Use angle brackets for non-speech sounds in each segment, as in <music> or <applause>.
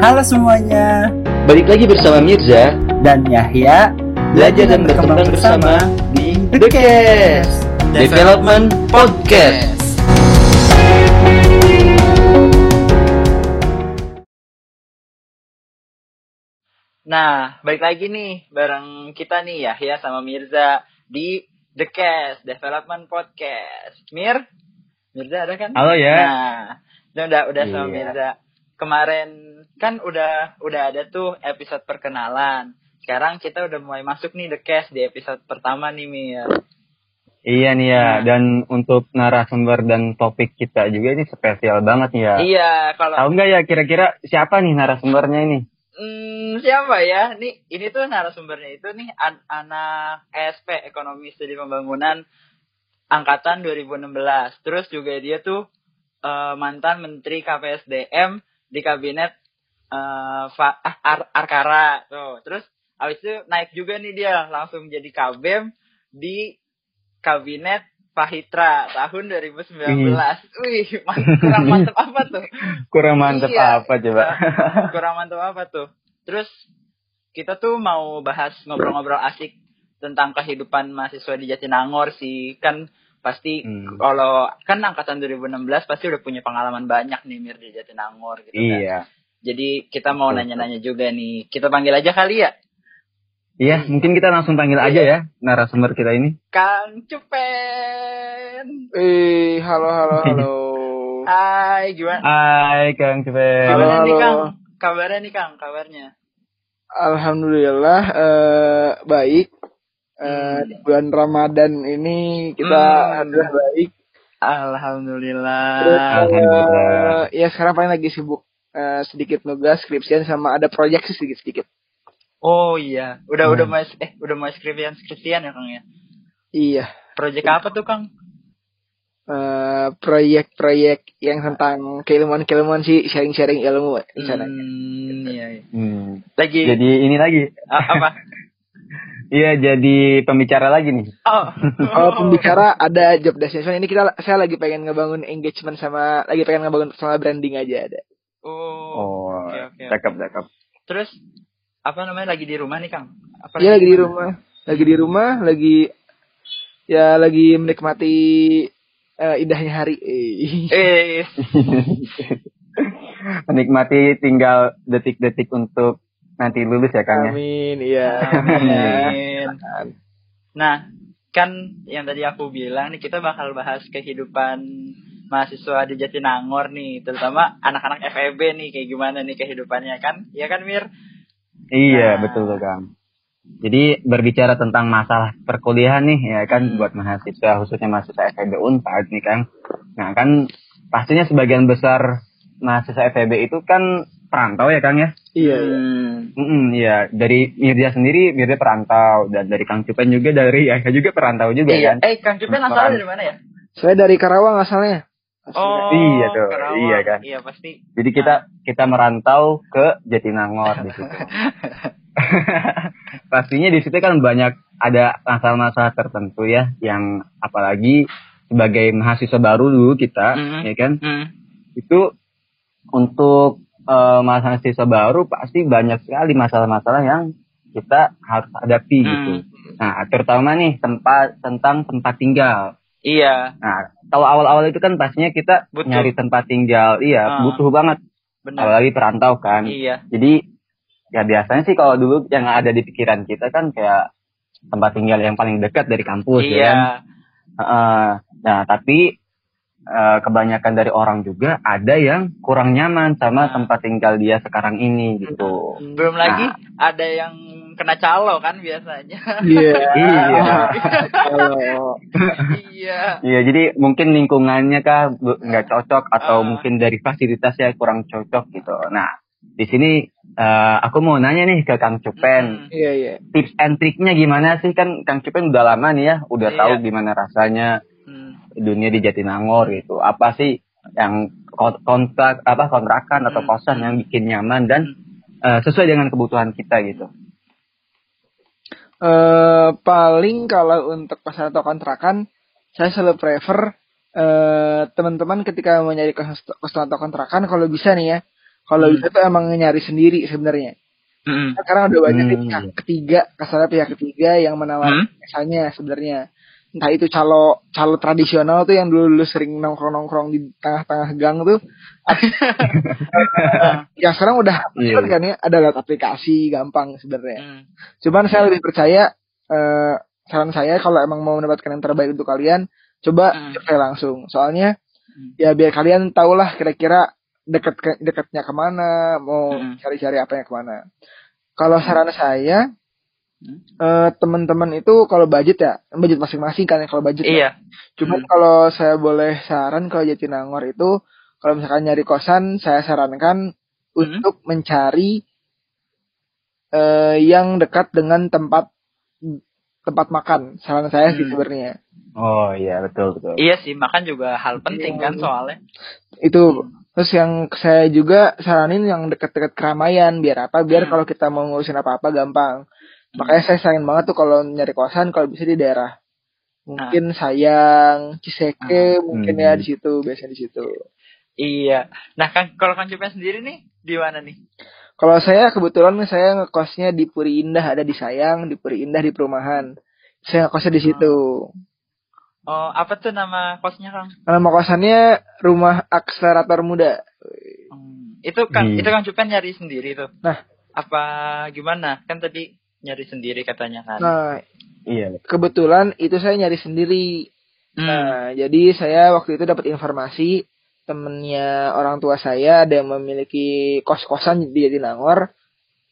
Halo semuanya, Balik lagi bersama Mirza, dan Yahya belajar dan berkembang bersama di The Cast Development Podcast. Nah, balik lagi nih bareng kita nih Yahya sama Mirza di The Cast Development Podcast. Mir, Mirza ada kan? Halo ya. Nah, udah udah, sama Iya. Mirza. Kemarin kan udah udah ada tuh episode perkenalan. Sekarang kita udah mulai masuk nih The Cast di episode pertama nih Mir. Iya nih ya, Nah. dan untuk narasumber dan topik kita juga ini spesial banget nih ya. Iya, kalau Tahu nggak ya kira-kira siapa nih narasumbernya ini? Hmm, siapa ya? Nih, ini tuh narasumbernya itu nih an- anak ESP Ekonomi Studi Pembangunan angkatan 2016. Terus juga dia tuh eh, mantan Menteri KPSDM di kabinet eh, ah, Ar- Arkara tuh. Terus habis itu naik juga nih dia langsung jadi KBM di kabinet Pahitra tahun 2019. Wih, man- kurang mantep apa tuh? Kurang mantep Iya. apa coba? kurang mantap apa tuh? Terus kita tuh mau bahas ngobrol-ngobrol asik tentang kehidupan mahasiswa di Jatinangor sih. Kan pasti Hmm. kalau kan angkatan 2016 pasti udah punya pengalaman banyak nih Mir di Jatinangor gitu kan. iya. Jadi kita mau nanya-nanya juga nih. Kita panggil aja kali ya. Iya, mungkin kita langsung panggil aja ya narasumber kita ini. Kang Cupen. Eh, halo, halo, halo. <laughs> Hai, gimana? Hai Kang Cepet. Halo, Gimana nih halo. Kang? Kabarnya nih Kang, kabarnya. Alhamdulillah eh, baik. Di bulan Ramadan ini kita Hmm. alhamdulillah baik. Alhamdulillah. Terus Alhamdulillah. eh, ya sekarang paling lagi sibuk eh, sedikit nugas skripsian sama ada proyek sih sedikit-sedikit. Oh iya, udah Hmm. udah mau eh udah mau skripsian skripsian ya Kang ya. Iya. Proyek apa tuh Kang? eh, proyek-proyek yang tentang keilmuan-keilmuan sih sharing-sharing ilmu rencananya. Hmm, iya, iya. Hmm. Lagi Jadi ini lagi. apa? <laughs> Iya, jadi pembicara lagi nih. Oh. Kalau pembicara ada job destination ini kita saya lagi pengen ngebangun engagement sama lagi pengen ngebangun sama branding aja ada. Oh. Oh, oke, oke. cakep, cakep. Terus apa namanya lagi di rumah nih Kang? Apa Iya lagi di rumah, lagi di rumah, lagi ya lagi menikmati eh, indahnya hari. Eh. Eh, <laughs> Menikmati tinggal detik-detik untuk nanti lulus ya Kang ya. Amin, iya. amin. Nah, kan yang tadi aku bilang nih kita bakal bahas kehidupan mahasiswa di Jatinangor nih, terutama anak-anak FEB nih kayak gimana nih kehidupannya kan? Iya kan Mir? Iya, Nah. betul tuh Kang. Jadi berbicara tentang masalah perkuliahan nih ya kan Hmm. buat mahasiswa khususnya mahasiswa FEB Unpad nih Kang. Nah, kan pastinya sebagian besar mahasiswa FEB itu kan perantau ya Kang ya. Iya, iya. Hmm. Mm iya, dari Mirza sendiri Mirza perantau dan dari Kang Cupen juga dari Yahya juga perantau juga Iya. kan. Eh, Kang Cupen asalnya dari mana ya? Saya dari Karawang asalnya. Oh, Iya tuh, Karawang. iya kan. Iya pasti. Jadi kita kita merantau ke Jatinangor di situ. <laughs> Pastinya di situ kan banyak ada masalah-masalah tertentu ya yang apalagi sebagai mahasiswa baru dulu kita Mhm. ya kan Hmm. itu untuk eh, mahasiswa baru pasti banyak sekali masalah-masalah yang kita harus hadapi gitu. Hmm. Nah, terutama nih tempat tentang tempat tinggal. Iya, Nah, kalau awal-awal itu kan pastinya kita Butuh. nyari tempat tinggal, iya Ah. butuh banget benar. apalagi perantau kan. Iya. Jadi ya biasanya sih kalau dulu yang ada di pikiran kita kan kayak tempat tinggal yang paling dekat dari kampus ya kan. Iya. Heeh. nah tapi eh, kebanyakan dari orang juga ada yang kurang nyaman sama Nah. tempat tinggal dia sekarang ini gitu. Belum lagi Nah. ada yang kena calo kan biasanya. Iya. <laughs> Iya. Iya. Iya jadi mungkin lingkungannya kah nggak cocok atau Ah. mungkin dari fasilitasnya kurang cocok gitu. Nah di sini eh, aku mau nanya nih ke Kang Cupen. Hmm. Iya, iya. tips and triknya gimana sih kan Kang Cupen udah lama nih ya udah Iya. tahu gimana rasanya. Dunia di Jatinangor gitu apa sih yang kon- kontrak apa kontrakan atau Hmm. kosan yang bikin nyaman dan eh, sesuai dengan kebutuhan kita gitu eh paling kalau untuk kosan atau kontrakan saya selalu prefer eh teman-teman ketika mau nyari kos kosan atau kontrakan kalau bisa nih ya Kalau Hmm. bisa tuh emang nyari sendiri sebenarnya. Mm-mm. Sekarang udah banyak Hmm, pihak ketiga, kasarnya pihak ketiga yang menawarkan Hmm. jasanya sebenarnya. Entah itu calo calo tradisional tuh yang dulu dulu sering nongkrong nongkrong di tengah-tengah gang tuh, <laughs> <laughs> yang sekarang udah Iya. kan ya ada lewat aplikasi gampang sebenarnya. Mm. Cuman saya lebih percaya eh, saran saya kalau emang mau mendapatkan yang terbaik untuk kalian, coba Hmm. survei langsung. Soalnya Hmm. ya biar kalian tahulah kira-kira dekat ke, dekatnya ke mana, mau Hmm. cari-cari apa yang ke mana. Kalau saran saya, Hmm. eh, teman-teman itu kalau budget ya, budget masing-masing kan ya kalau budget. ya. Iya. Cuman Hmm. kalau saya boleh saran kalau Jatinangor itu kalau misalkan nyari kosan, saya sarankan Hmm. untuk mencari eh, yang dekat dengan tempat tempat makan. Saran saya sih Hmm. sebenarnya Oh iya betul betul. Iya sih, makan juga hal penting kan soalnya. itu. Terus yang saya juga saranin yang dekat-dekat keramaian biar apa? Biar Hmm. kalau kita mau ngurusin apa-apa gampang. Makanya saya sayang banget tuh kalau nyari kosan kalau bisa di daerah mungkin sayang Ciseke mungkin ya Hmm. di situ biasanya di situ. Iya. Nah, kan kalau Kang Cupen sendiri nih di mana nih? Kalau saya kebetulan saya ngekosnya di Puri Indah ada di Sayang, di Puri Indah di perumahan. Saya ngekosnya di situ. Oh, apa tuh nama kosnya, Kang? Nama kosannya Rumah Akselerator Muda. Hmm, Itu Kang, Hmm. itu Kang Cupen nyari sendiri tuh. Nah. apa gimana? Kan tadi nyari sendiri katanya kan. Nah, Iya. kebetulan itu saya nyari sendiri. Hmm. Nah, jadi saya waktu itu dapat informasi temennya orang tua saya ada yang memiliki kos-kosan di Jatinangor.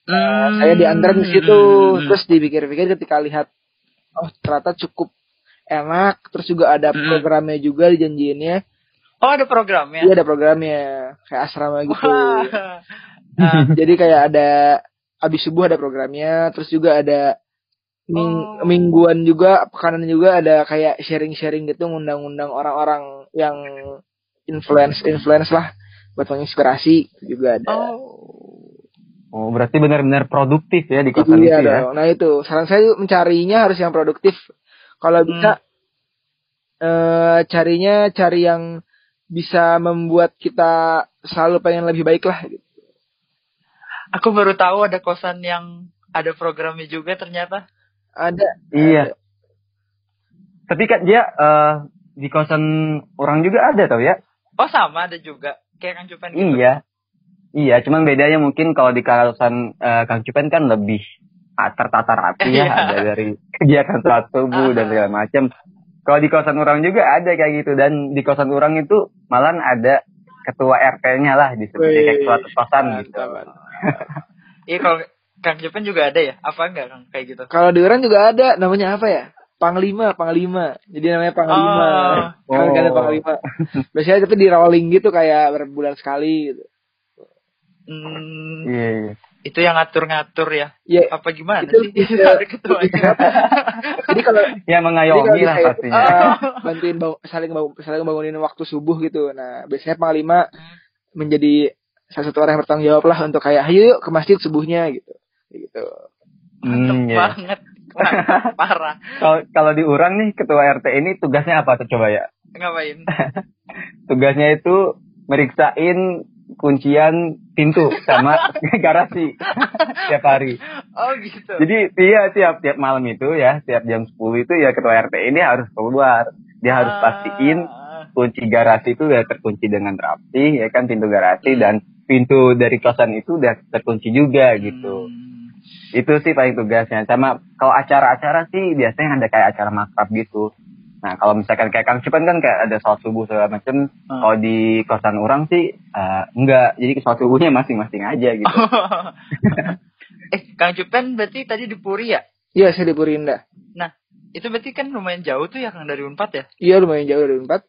Hmm. Saya diantar di situ. Hmm. Terus dipikir-pikir ketika lihat oh ternyata cukup enak, terus juga ada Hmm. programnya juga dijanjiinnya. Oh, ada programnya. Iya ada programnya kayak asrama gitu. Wah. Ah, Jadi kayak ada abis subuh ada programnya, terus juga ada ming- Oh. mingguan juga, pekanan juga ada kayak sharing-sharing gitu, ngundang-undang orang-orang yang influence influence lah buat menginspirasi juga ada. oh. Oh berarti benar-benar produktif ya di kosan iya itu ya. dong. Nah itu saran saya mencarinya harus yang produktif. Kalau Hmm. bisa eh carinya cari yang bisa membuat kita selalu pengen lebih baik lah. Gitu. Aku baru tahu ada kosan yang ada programnya juga ternyata. Ada. Iya. Tapi kan dia eh, di kosan orang juga ada tau ya? Oh, sama ada juga. Kayak Kang Cupen gitu. Iya. Iya, cuman bedanya mungkin kalau di kawasan eh, Kang Cupen kan lebih tertata rapi ya, Iya. ada dari kegiatan sholat subuh dan Ah. segala macam. Kalau di kosan orang juga ada kayak gitu dan di kosan orang itu malah ada ketua RT-nya lah disebut Wih, kayak ketua kosan gitu. mantap, mantap. Iya, kalau Kang Cupen juga ada ya? Apa enggak Kang kayak gitu? Kalau di orang juga ada, namanya apa ya? Panglima, Panglima. Jadi namanya Panglima. Oh. Kan ada. Panglima. Biasanya tapi di rolling gitu kayak berbulan sekali gitu. Hmm, Iya, iya. itu yang ngatur-ngatur ya? Ya, Apa gimana Itu sih? Ada ketuanya. jadi kalau Ya jadi kalau mengayomi lah ya, pastinya. eh, bantuin bang- saling bang- saling bangunin waktu subuh gitu. Nah, biasanya Panglima menjadi salah satu orang yang bertanggung jawab lah untuk kayak ayo yuk ke masjid subuhnya gitu. Gitu. Hmm, iya. banget. Parah. <laughs> Kalau kalau di orang nih ketua RT ini tugasnya apa tuh coba ya? Ngapain? <laughs> Tugasnya itu meriksain kuncian pintu sama <laughs> garasi tiap hari. Oh gitu. Jadi iya tiap tiap malam itu ya, tiap jam 10 itu ya ketua RT ini harus keluar. Dia harus Ah. pastiin kunci garasi itu udah terkunci dengan rapi ya kan pintu garasi Hmm. dan pintu dari kosan itu udah terkunci juga gitu. Hmm. Itu sih paling tugasnya. Sama kalau acara-acara sih biasanya ada kayak acara makrab gitu. Nah kalau misalkan kayak Kang Cipan kan kayak ada sholat subuh segala macem. Hmm. Kalau di kosan orang sih eh, enggak. Jadi sholat subuhnya masing-masing aja gitu. <laughs> eh, Kang Cupen berarti tadi di Puri ya? Iya, saya di Purinda. Nah, itu berarti kan lumayan jauh tuh ya Kang dari Unpad ya? Iya, lumayan jauh dari Unpad.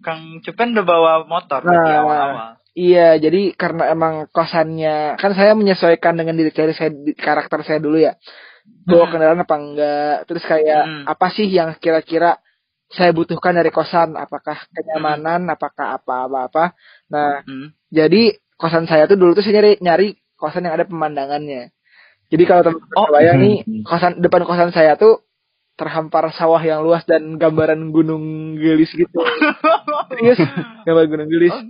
Kang Cupen udah bawa motor berarti Nah. awal-awal. Iya, jadi karena emang kosannya kan saya menyesuaikan dengan diri saya, karakter saya dulu ya. Bawa Hmm. kendaraan apa enggak? Terus kayak Hmm. apa sih yang kira-kira saya butuhkan dari kosan? Apakah kenyamanan? Apakah apa-apa-apa? Nah, Hmm. jadi kosan saya tuh dulu tuh saya nyari nyari kosan yang ada pemandangannya. Jadi kalau teman-teman Oh. kebayang nih, Hmm. kosan depan kosan saya tuh terhampar sawah yang luas dan gambaran gunung gelis gitu. <laughs> Serius, gambar gunung gelis. Oh,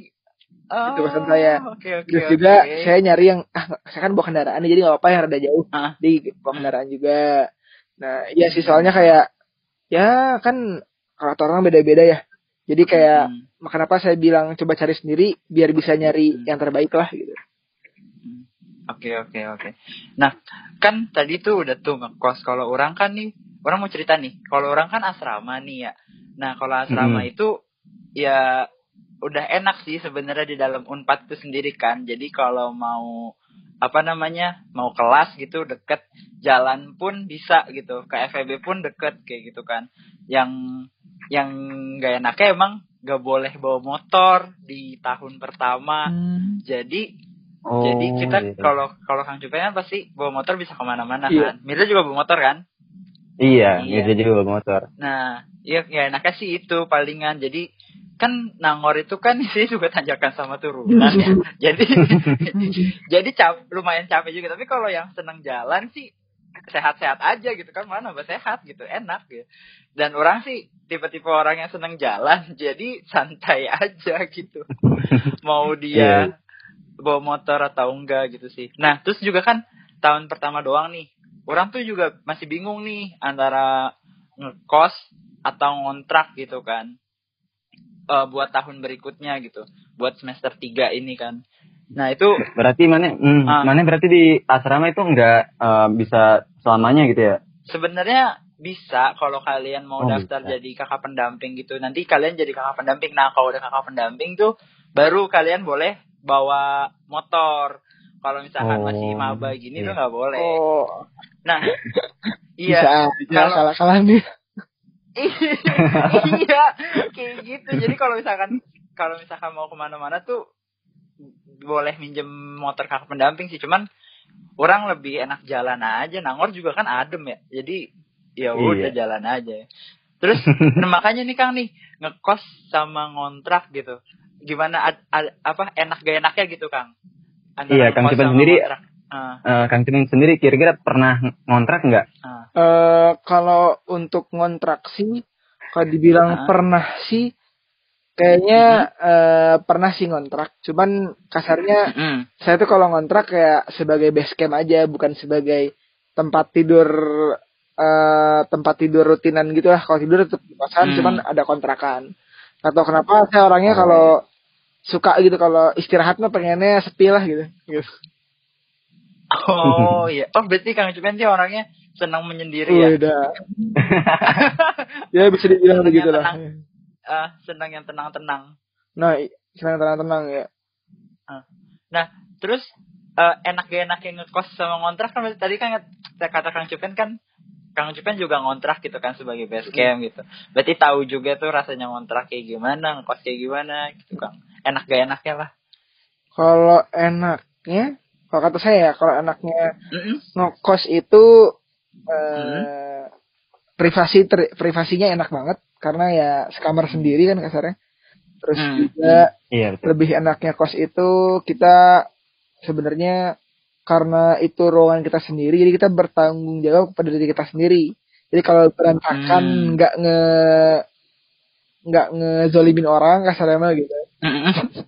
Oh, Itu pesan saya. Oke oke. Terus oke. juga saya nyari yang ah saya kan bawa kendaraan jadi nggak apa-apa yang rada jauh. Ah. Di bawa kendaraan juga. Nah, iya sih soalnya kayak ya kan karakter orang beda-beda ya. Jadi kayak Hmm. kenapa saya bilang coba cari sendiri biar bisa nyari Hmm. yang terbaik lah gitu. Oke oke oke. Nah kan tadi tuh udah tuh ngekos. Kalau orang kan nih, orang mau cerita nih. Kalau orang kan asrama nih ya. Nah kalau asrama Mm-mm. itu ya udah enak sih sebenarnya di dalam unpad itu sendiri kan. Jadi kalau mau apa namanya mau kelas gitu deket jalan pun bisa gitu ke FEB pun deket kayak gitu kan yang yang gak enaknya emang gak boleh bawa motor di tahun pertama jadi Oh, jadi kita kalau kalau Kang Cupen kan pasti bawa motor bisa ke mana-mana Iya. kan. Mirza juga bawa motor kan. Iya, Iya. iya. juga bawa motor. Nah, iya ya enaknya sih itu palingan. Jadi kan Nangor itu kan <laughs> sih juga tanjakan sama turunan ya. <laughs> jadi <laughs> jadi cap, lumayan capek juga. Tapi kalau yang seneng jalan sih sehat-sehat aja gitu kan. Mana nambah sehat gitu enak gitu dan orang sih tipe-tipe orang yang seneng jalan jadi santai aja gitu. Mau dia bawa motor atau enggak gitu sih. Nah terus juga kan tahun pertama doang nih orang tuh juga masih bingung nih antara ngekos atau ngontrak gitu kan Eh, buat tahun berikutnya gitu buat semester 3 ini kan nah itu Berarti mana hmm, Ah. mana berarti di asrama itu enggak eh, bisa selamanya gitu ya? sebenarnya bisa kalau kalian mau Oh, daftar bisa. jadi kakak pendamping gitu nanti kalian jadi kakak pendamping nah kalau udah kakak pendamping tuh baru kalian boleh bawa motor kalau misalkan Oh, masih maba gini iya. tuh nggak boleh Oh, nah <laughs> bisa iya aja kalau- salah-salah nih. <laughs> iya kayak gitu. Jadi kalau misalkan kalau misalkan mau ke mana-mana tuh boleh minjem motor kakak pendamping sih. Cuman orang lebih enak jalan aja. Nangor juga kan adem ya. Jadi ya udah Iya. jalan aja. Terus <laughs> nah, makanya nih Kang nih ngekos sama ngontrak gitu. Gimana ad- ad- apa enak gak enaknya gitu Kang? Iya, Kang sendiri- ngontrak. Ah, Eh, Kang Cimeng sendiri kira-kira pernah ngontrak nggak? ah. Eh kalau untuk ngontrak sih kalau dibilang Ah. pernah sih kayaknya eh, pernah sih ngontrak. Cuman kasarnya Mm-mm. saya tuh kalau ngontrak kayak sebagai base camp aja bukan sebagai tempat tidur eh tempat tidur rutinan gitu lah. Kalau tidur tetap di kosan Hmm. cuman ada kontrakan. Atau kenapa saya orangnya kalau suka gitu kalau istirahat mah pengennya sepi lah gitu. Gitu. Oh <laughs> iya oh berarti Kang Cipen sih orangnya senang menyendiri ya Udah. <laughs> ya bisa dibilang Senang begitu lah. ah senang yang tenang-tenang Nah, senang tenang-tenang ya. Nah, terus eh, enak gak enak yang ngekos sama ngontrak kan tadi kan saya kata Kang Cupen kan Kang Cupen juga ngontrak gitu kan sebagai base camp gitu. Berarti tahu juga tuh rasanya ngontrak kayak gimana, ngekos kayak gimana gitu Kang. Enak gak enaknya lah. Kalau enaknya, kalau kata saya ya, kalau enaknya Mm-mm. ngekos itu eh Hmm. privasi ter- privasinya enak banget karena ya sekamar sendiri kan kasarnya. Terus Hmm. juga Iya betul. lebih enaknya kos itu kita sebenarnya karena itu ruangan kita sendiri jadi kita bertanggung jawab kepada diri kita sendiri. Jadi kalau berantakan Hmm. nggak nge nggak ngezolimin orang kasarnya mah gitu. <laughs>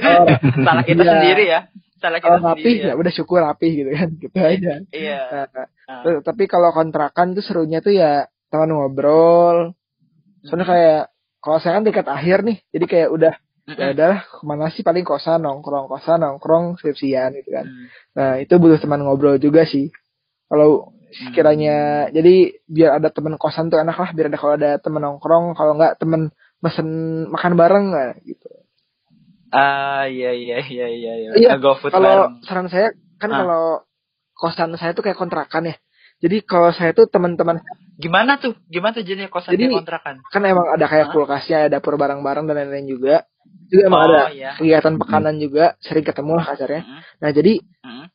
Oh, Salah kita Iya. sendiri ya. Salah kita kalau rapih sendiri ya udah syukur rapih gitu kan <laughs> gitu aja. Iya. Nah, Ah. Tuh, tapi kalau kontrakan tuh serunya tuh ya teman ngobrol. Soalnya Mm-mm. kayak kalau saya kan tingkat akhir nih, jadi kayak udah ya udahlah ke mana sih paling kosan nongkrong kosan nongkrong skripsian gitu kan. Mm. Nah itu butuh teman ngobrol juga sih. Kalau sekiranya jadi biar ada teman kosan tuh enak lah biar ada kalau ada teman nongkrong kalau nggak teman mesen makan bareng gitu. Ah iya iya iya iya iya. Iya, GoFood Kalau saran saya kan Ah. kalau kosan saya tuh kayak kontrakan ya. Jadi kalau saya tuh teman-teman Gimana tuh? Gimana tuh jenis kosan Jadi- kontrakan? kan emang ada kayak Hah? kulkasnya, ada dapur bareng-bareng dan lain-lain juga. Juga emang Oh, ada iya. kegiatan pekanan juga, sering ketemu lah kasarnya. Mm-mm. Nah jadi Mm-mm.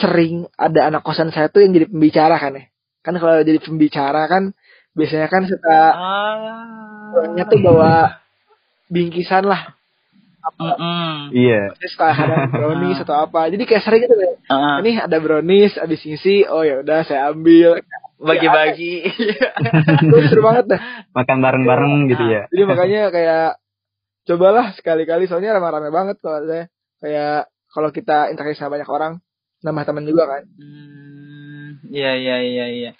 sering ada anak kosan saya tuh yang jadi pembicara kan ya. Kan kalau jadi pembicara kan biasanya kan suka Ah. tuh bawa bingkisan lah. Mm-mm. Iya. Terus kayak ada <laughs> brownies atau apa. Jadi kayak sering gitu kayak, Ah. ini ada brownies, abis ngisi, oh ya udah saya ambil. bagi-bagi. <laughs> Itu seru banget dah. Makan bareng-bareng gitu ya. Jadi makanya kayak cobalah sekali-kali soalnya rame-rame banget kalau saya kayak kalau kita interaksi sama banyak orang nambah teman juga kan Hmm, iya iya iya iya.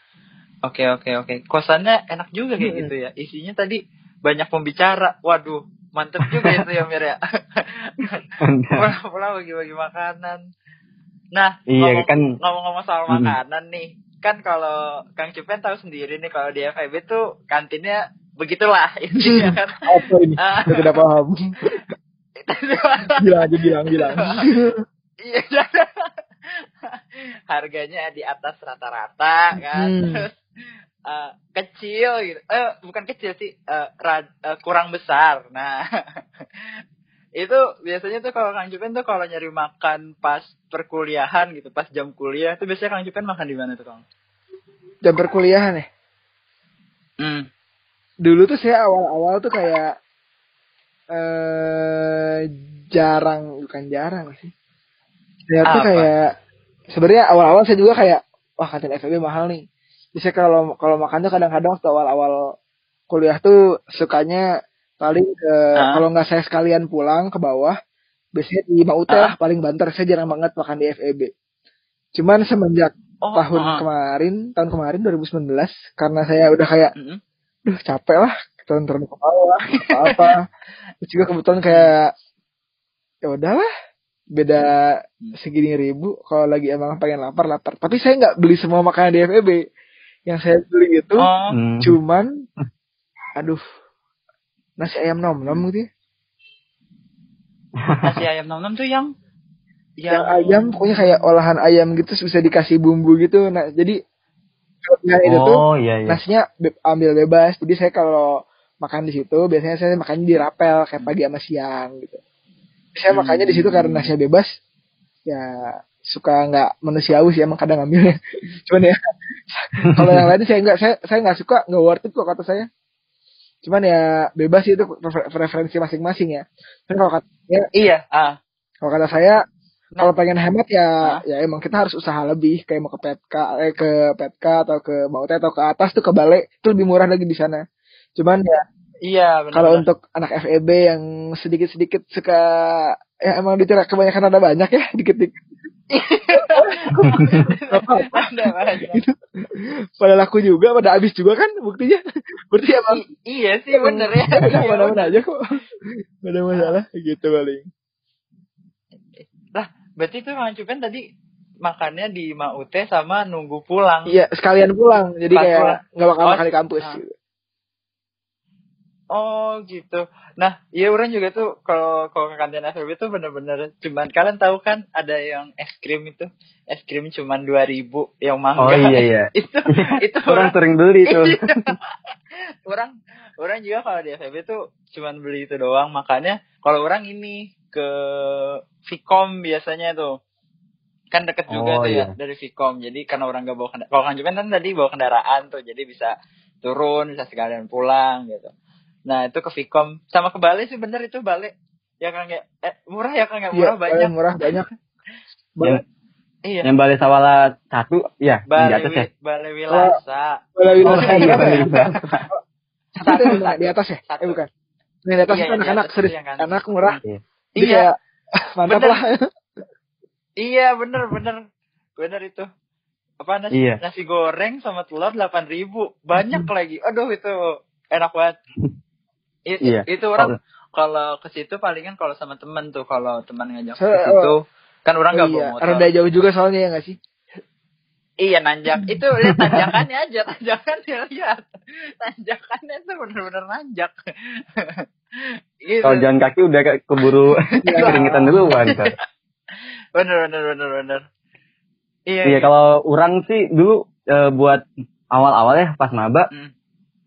Oke oke oke. Kosannya enak juga kayak Hmm. gitu ya. Isinya tadi banyak pembicara. Waduh, mantep juga itu ya Mir ya. Pulang-pulang bagi-bagi makanan. Nah, Iya, ngomong- kan- ngomong-ngomong soal Hmm. makanan nih. Kan kalau Kang Cupen tahu sendiri nih kalau di FIB tuh kantinnya begitulah <laughs> intinya kan. <laughs> apa ini Ah. saya tidak paham <laughs> bilang aja bilang bilang Iya. Harganya di atas rata-rata kan. Hmm. Eh, kecil gitu. Eh bukan kecil sih, eh, ra- eh, kurang besar. Nah, <laughs> itu biasanya tuh kalau Kang Jupen tuh kalau nyari makan pas perkuliahan gitu, pas jam kuliah itu biasanya Kang Jupen makan di mana tuh, Kang? jam perkuliahan ya Hmm. dulu tuh saya awal-awal tuh kayak eh jarang bukan jarang sih saya tuh kayak sebenarnya awal-awal saya juga kayak wah kantin FEB mahal nih bisa kalau kalau makan tuh kadang-kadang waktu awal-awal kuliah tuh sukanya paling ke Ah. kalau nggak saya sekalian pulang ke bawah biasanya di Maute Ah. lah paling banter. Saya jarang banget makan di FEB cuman semenjak Oh, tahun ah. kemarin tahun kemarin 2019 karena saya udah kayak duh capek lah turun-turun ke bawah apa apa <laughs> terus juga kebetulan kayak ya udahlah beda segini ribu kalau lagi emang pengen lapar lapar. Tapi saya nggak beli semua makanan di FEB yang saya beli itu Oh, cuman aduh nasi ayam nom nom gitu ya. nasi ayam nom nom tuh yang yang ayam pokoknya kayak olahan ayam gitu bisa dikasih bumbu gitu nah jadi kelebihan itu tuh Oh iya iya. nasinya be- ambil bebas jadi saya kalau makan di situ biasanya saya makannya di rapel kayak pagi sama siang gitu saya Hmm. makannya di situ karena nasinya bebas ya suka nggak manusiawi sih emang kadang ngambilnya <laughs> cuman ya kalau yang lain saya nggak saya saya nggak suka nggak worth it kok kata saya cuman ya bebas sih itu prefer- preferensi masing-masing ya kan kalau kata ya, Iya, ah. kalau kata saya Nah. kalau pengen hemat ya Hah? ya emang kita harus usaha lebih kayak mau ke petka eh ke petka atau ke Baute atau ke atas tuh ke balai itu lebih murah lagi di sana cuman ya Iya, kalau untuk anak FEB yang sedikit-sedikit suka ya emang ditirak kebanyakan ada banyak ya dikit-dikit pada laku juga pada habis juga kan buktinya berarti emang I- iya sih bener ya. Iya, mana-mana aja kok gak ada masalah gitu paling Lah, berarti tuh Kang Cupen tadi makannya di Maute sama nunggu pulang. iya sekalian pulang jadi Pas kayak nggak bakal Oh, makan di kampus ah. gitu. Oh gitu. Nah, iya orang juga tuh kalau kalau ke kantin FEB tuh bener-bener cuman kalian tahu kan ada yang es krim itu es krim cuman dua ribu yang mangga. Oh iya iya. <laughs> itu <laughs> itu Orang sering beli <laughs> tuh. Iya. orang orang juga kalau di FEB tuh cuman beli itu doang makanya kalau orang ini ke Vicom biasanya tuh kan deket juga Oh, tuh ya iya. dari Vicom jadi karena orang gak bawa kendaraan kalau kan kan tadi bawa kendaraan tuh jadi bisa turun bisa sekalian pulang gitu nah itu ke Vicom sama ke Bali sih bener itu Bali ya kan ya eh, murah ya kan ya murah Iya, banyak murah banyak. <laughs> Yang, iya yang Balai Sawala satu, ya, yang di Bali atas ya. Bali Wilasa Balai Oh Wilasa iya, berapa Balai ya? Wilasa. Satu di atas ya? Satu. Eh bukan. Yang di atas Iya, itu yang di anak-anak atas serius, yang kan. anak murah. Iya. Iya. kayak mantap Bener. lah. Iya bener bener bener itu apa nasi Iya. nasi goreng sama telur delapan ribu banyak <laughs> lagi aduh itu enak banget I- Iya. itu orang kalau ke situ palingan kalau sama temen tuh kalau teman ngajak ke situ kan orang nggak iya, bawa motor rada jauh juga soalnya ya nggak sih? iya nanjak itu lihat tanjakannya aja tanjakannya lihat tanjakannya tuh bener-bener nanjak gitu Kalau jalan kaki udah kayak keburu keringetan duluan. Kak. bener bener bener bener iya Iya, kalau orang sih dulu eh, buat awal-awal ya pas maba Hmm.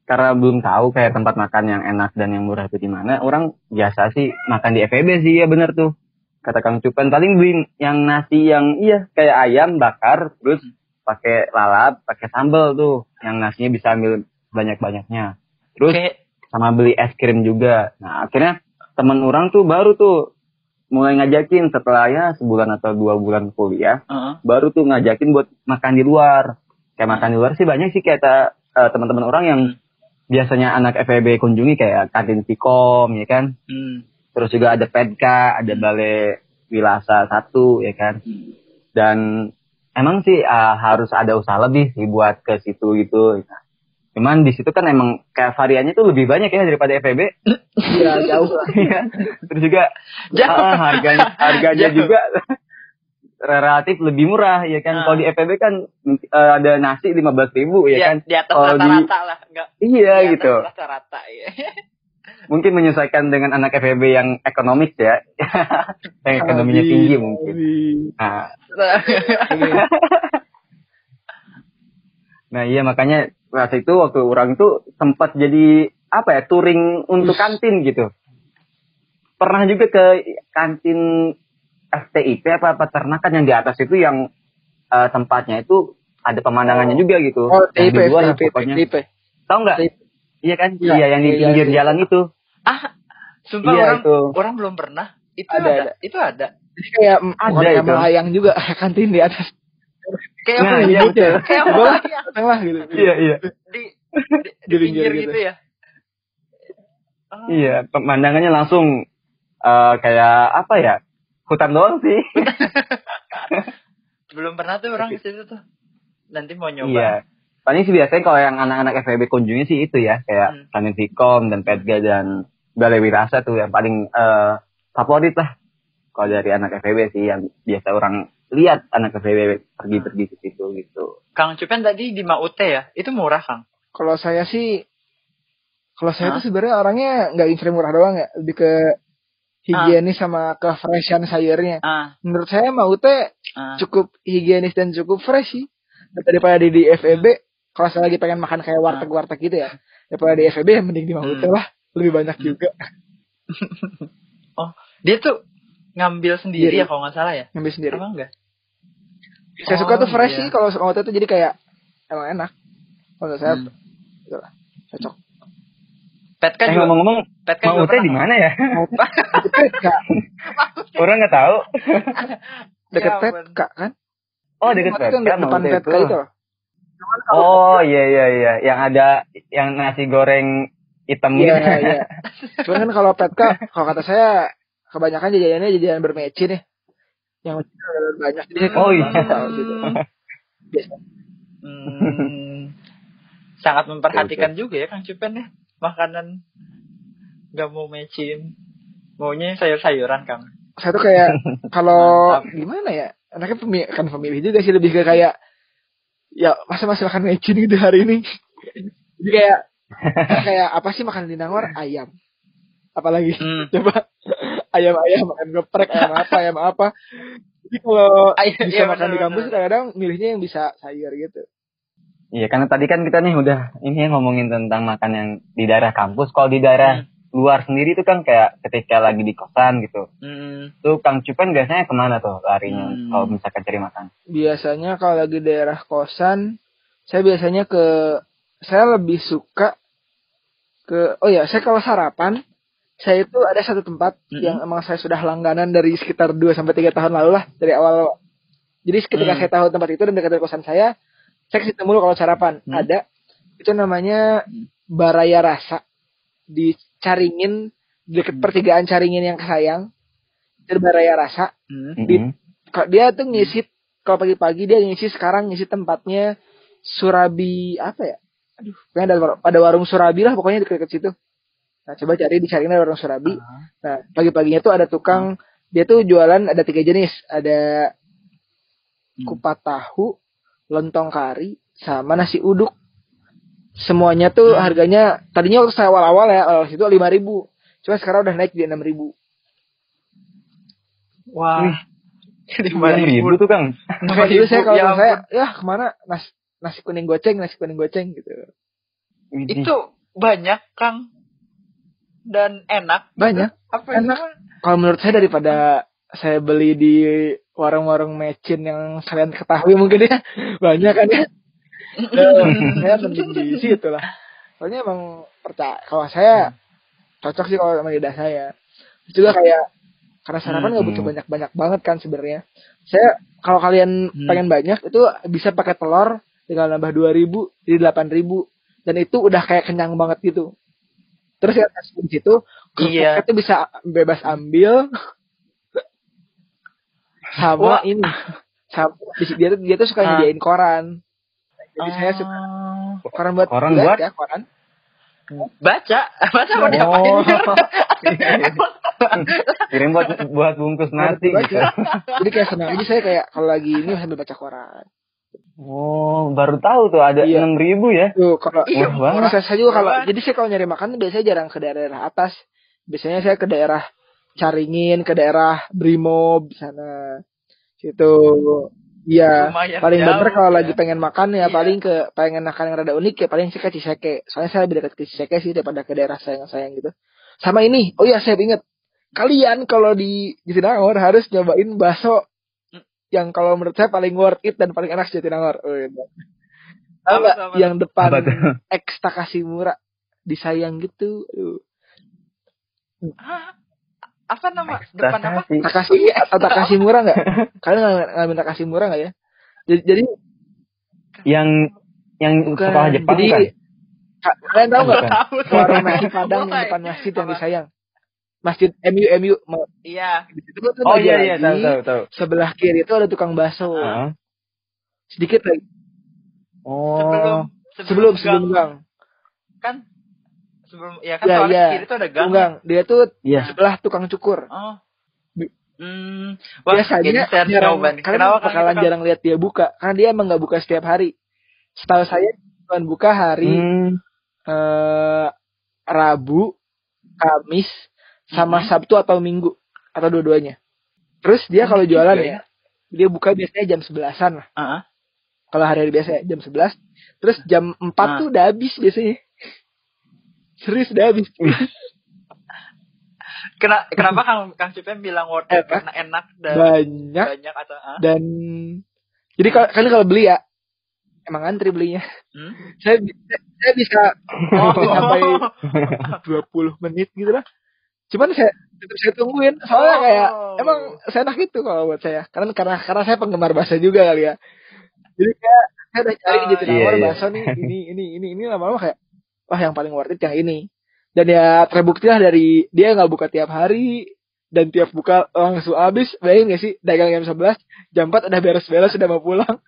Karena belum tahu kayak tempat makan yang enak dan yang murah itu di mana, orang biasa sih makan di FEB sih ya bener tuh. Kata Kang Cupan paling beli yang nasi yang iya kayak ayam bakar terus pakai lalap, pakai sambal tuh. Yang nasinya bisa ambil banyak-banyaknya. Terus Kayak- sama beli es krim juga. Nah, akhirnya teman orang tuh baru tuh mulai ngajakin setelah ya sebulan atau dua bulan kuliah Heeh. baru tuh ngajakin buat makan di luar. Kayak makan di luar sih banyak sih kayak eh, teman-teman orang yang biasanya anak FEB kunjungi kayak kantin Sikom ya kan. Hmm. Terus juga ada Pedka, ada Balai Wilasa satu ya kan. Dan emang sih ah, harus ada usaha lebih sih buat ke situ gitu. Cuman di situ kan emang kayak variannya tuh lebih banyak ya daripada FEB. Iya jauh lah. <laughs> Iya. Terus juga Jauh. ah, harganya harganya Jauh. juga relatif lebih murah ya kan. Ah. Kalau di FEB kan eh, ada nasi lima belas ribu ya Ya, kan. di atas Kalau di- rata-rata lah, enggak. Iya di atas gitu. Rata-rata ya. <laughs> Mungkin menyesuaikan dengan anak FEB yang ekonomik ya. <laughs> yang ekonominya Lebih- tinggi mungkin. Nah, <laughs> nah iya makanya waktu itu waktu orang itu sempat jadi apa ya touring untuk kantin gitu. Pernah juga ke kantin FTIP apa peternakan yang di atas itu yang eh, tempatnya itu ada pemandangannya juga gitu. Oh, Yang TIP, di luar lah TIP, pokoknya. TIP. Tahu nggak? Iya kan? Iya, Iya, yang di iya, pinggir iya. jalan itu. ah, sumpah Iya, orang itu. orang belum pernah. Itu Ada, ada, ada. itu ada. Jadi kayak Ada itu. melayang juga <laughs> kantin di atas. Kayak Nah, apa iya, ya? betul. Kayak apa ya? Lah gitu. Iya, iya. Di di, di Di pinggir pinggir gitu. gitu ya. Oh, Iya, pemandangannya langsung eh, kayak apa ya? Hutan doang sih. <laughs> Belum pernah tuh orang ke situ tuh. Nanti mau nyoba. Iya. Paling sih biasanya kalau yang anak-anak FEB kunjungi sih itu ya, kayak Hmm. Kantin Vkom dan Pedga dan Balai Wirasa tuh yang paling eh, favorit lah. Kalau dari anak FEB sih yang biasa orang lihat anak FEB pergi-pergi ke situ gitu. Kang Cupen tadi di Maute ya? Itu murah, Kang. Kalau saya sih, kalau saya Hah? tuh sebenarnya orangnya nggak ingin murah doang ya, lebih ke higienis sama ke freshan sayurnya. Ah, Menurut saya mau teh ah. cukup higienis dan cukup fresh sih. Daripada di, di FEB, kalau saya lagi pengen makan kayak warteg-warteg gitu ya, daripada di FEB ya mending di Maute Hmm. lah, lebih banyak juga <laughs> Oh, dia tuh ngambil sendiri Iya, ya kalau nggak salah ya? ngambil sendiri. Apa enggak? Saya suka Oh, tuh fresh iya. sih kalau Maute tuh jadi kayak emang enak. Kalau saya Hmm. gitu lah, cocok. Petka eh juga. ngomong-ngomong, Petka mau juga teh di mana ya? Kak, Orang nggak tahu. <laughs> deket Ya ampun. Petka kan? Oh, deket Maute kan Petka, depan Maute Petka itu. Oh iya iya iya, yang ada yang nasi goreng hitam Iya, gitu. iya. <laughs> Cuman kan kalau petka, kalau kata saya kebanyakan jajanannya jajanan bermeci nih. Yang banyak jadi Oh, iya. gitu. Hmm, sangat memperhatikan juga ya Kang Cupen ya. Makanan nggak mau matching. Maunya sayur-sayuran Kang. Saya tuh kayak <laughs> kalau gimana ya? Anaknya pemilih, kan pemilih juga sih lebih ke kayak ya masa masih makan mecin gitu hari ini. Jadi kayak <laughs> kayak apa sih makan di Nangor? Ayam. Apalagi Hmm. <laughs> coba ayam-ayam ayam geprek ayam apa ayam apa. Jadi kalau Ayam, bisa iya, makan di bener, kampus bener. kadang-kadang milihnya yang bisa sayur gitu. Iya, karena tadi kan kita nih udah ini ya ngomongin tentang makan yang di daerah kampus. Kalau di daerah luar sendiri itu kan kayak ketika lagi di kosan gitu. Hmm. Tuh Kang Cupan biasanya ke mana tuh larinya Hmm. kalau misalkan cari makan? biasanya kalau lagi daerah kosan saya biasanya ke saya lebih suka ke oh ya saya kalau sarapan saya itu ada satu tempat Mm-mm. yang emang saya sudah langganan dari sekitar 2 sampai tiga tahun lalu lah dari awal jadi ketika Hmm. saya tahu tempat itu dan dekat dari kosan saya saya ke situ mulu kalau sarapan Hmm. ada itu namanya Hmm. Baraya Rasa di Caringin dekat Hmm. pertigaan Caringin yang kesayang itu Baraya Rasa Hmm. Di- dia tuh ngisi kalau pagi-pagi dia ngisi sekarang ngisi tempatnya Surabi apa ya? Aduh, pokoknya ada pada warung Surabi lah pokoknya dekat situ. Nah, coba cari di cari warung Surabi. Ah. Nah, pagi-paginya tuh ada tukang dia tuh jualan ada tiga jenis, ada Hmm. kupat tahu, lontong kari, sama nasi uduk. Semuanya tuh Hmm. harganya tadinya waktu saya awal-awal ya, awal situ lima ribu. Cuma sekarang udah naik jadi enam ribu. Wah. <laughs> Lima ribu tuh Kang. Makanya dulu saya kalau ya saya ya ke mana nas nasi kuning goceng nasi kuning goceng gitu Widih. Itu banyak Kang dan enak. banyak Apa Enak. itu? kalau menurut saya daripada saya beli di warung-warung mecin yang kalian ketahui mungkin ya. <laughs> Banyak kan ya. Eh, saya mending di situ lah. Soalnya emang percaya kalau saya cocok sih kalau sama lidah saya. Terus juga kayak karena sarapan nggak butuh Hmm. banyak-banyak banget kan sebenarnya. Saya kalau kalian Hmm. pengen banyak itu bisa pakai telur tinggal nambah dua ribu jadi delapan ribu. Dan itu udah kayak kenyang banget gitu. Terus ya di situ Iya. tuh bisa bebas ambil <laughs> sama Wah. ini <laughs> sama di- dia tuh dia tuh suka Ah. nyediain koran jadi saya suka Oh. koran buat Koran baca, buat? ya koran baca, <laughs> baca mau Oh. diapain? <laughs> Kirim buat buat bungkus nasi Baca. gitu. jadi kayak senang jadi saya kayak kalau lagi ini sambil baca koran Oh, baru tahu tuh ada Iya. enam ribu ya. tuh kalau Iya, saya, saya juga kalau jadi saya kalau nyari makan biasanya jarang ke daerah atas biasanya saya ke daerah Caringin ke daerah Brimob sana situ Iya, Lumayan paling bener kalau ya. lagi pengen makan ya Iya. paling ke pengen makan yang rada unik ya paling sih ke Ciseke. Soalnya saya lebih dekat ke Ciseke sih daripada ke daerah sayang-sayang gitu. Sama ini, oh iya saya inget kalian kalau di Jatinangor harus nyobain bakso yang kalau menurut saya paling worth it dan paling enak Jatinangor. Oh, iya. Apa tuh, apa yang depan? X Takashimura disayang gitu. Aduh. Apa nama? Depan apa? Takashi atau Takashimura nggak? Kalian nggak ngalamin Takashimura nggak ya? Jadi, jadi Yang yang bukan. sekolah Jepang jadi kan? ka- kalian tahu nggak? Warung nasi padang yang depan masjid yang disayang. Masjid MU MU mau- Iya. tuh Oh iya iya tahu tahu tahu. Sebelah kiri itu ada tukang bakso. Heeh. Sedikit lagi. Oh. Sebelum Sebelum sebelum gang. kan sebelum ya kan Ya, soalnya iya. kiri itu ada gang. Gang. Dia tuh Iya. sebelah tukang cukur. Oh. Hmm. Wah, Biasanya jarang, kalian Kenapa kan bakalan kita kan- jarang lihat dia buka karena dia emang nggak buka setiap hari. Setahu saya cuma buka hari Hmm. eh, Rabu, Kamis, sama Mhm. Sabtu atau Minggu atau dua-duanya. Terus dia kalau Hmm, jualan juga ya, dia buka biasanya jam sebelasan lah. Heeh. Kalau hari-hari biasa ya, jam 11. Terus jam 4 Ah. tuh udah habis biasanya. Serius udah habis. Kena, kenapa Kang Kang Cipem bilang worth it karena enak dan Banyak banyak atau ah? dan jadi kalau kalian kalau beli ya emang antri belinya. Hmm? Saya saya bisa Oh. <laughs> sampai 20 menit gitu lah. Cuman saya tetap saya tungguin soalnya Oh. kayak emang seenak itu kalau buat saya. Karena karena karena saya penggemar bahasa juga kali ya. Jadi kayak saya udah cari Oh, di Jatinangor iya, iya. bahasa nih ini ini ini ini lama-lama kayak wah yang paling worth it yang ini. Dan ya terbukti lah dari dia nggak buka tiap hari dan tiap buka langsung habis. Bayangin gak sih dagang jam 11 jam 4 udah beres-beres sudah mau pulang. <laughs>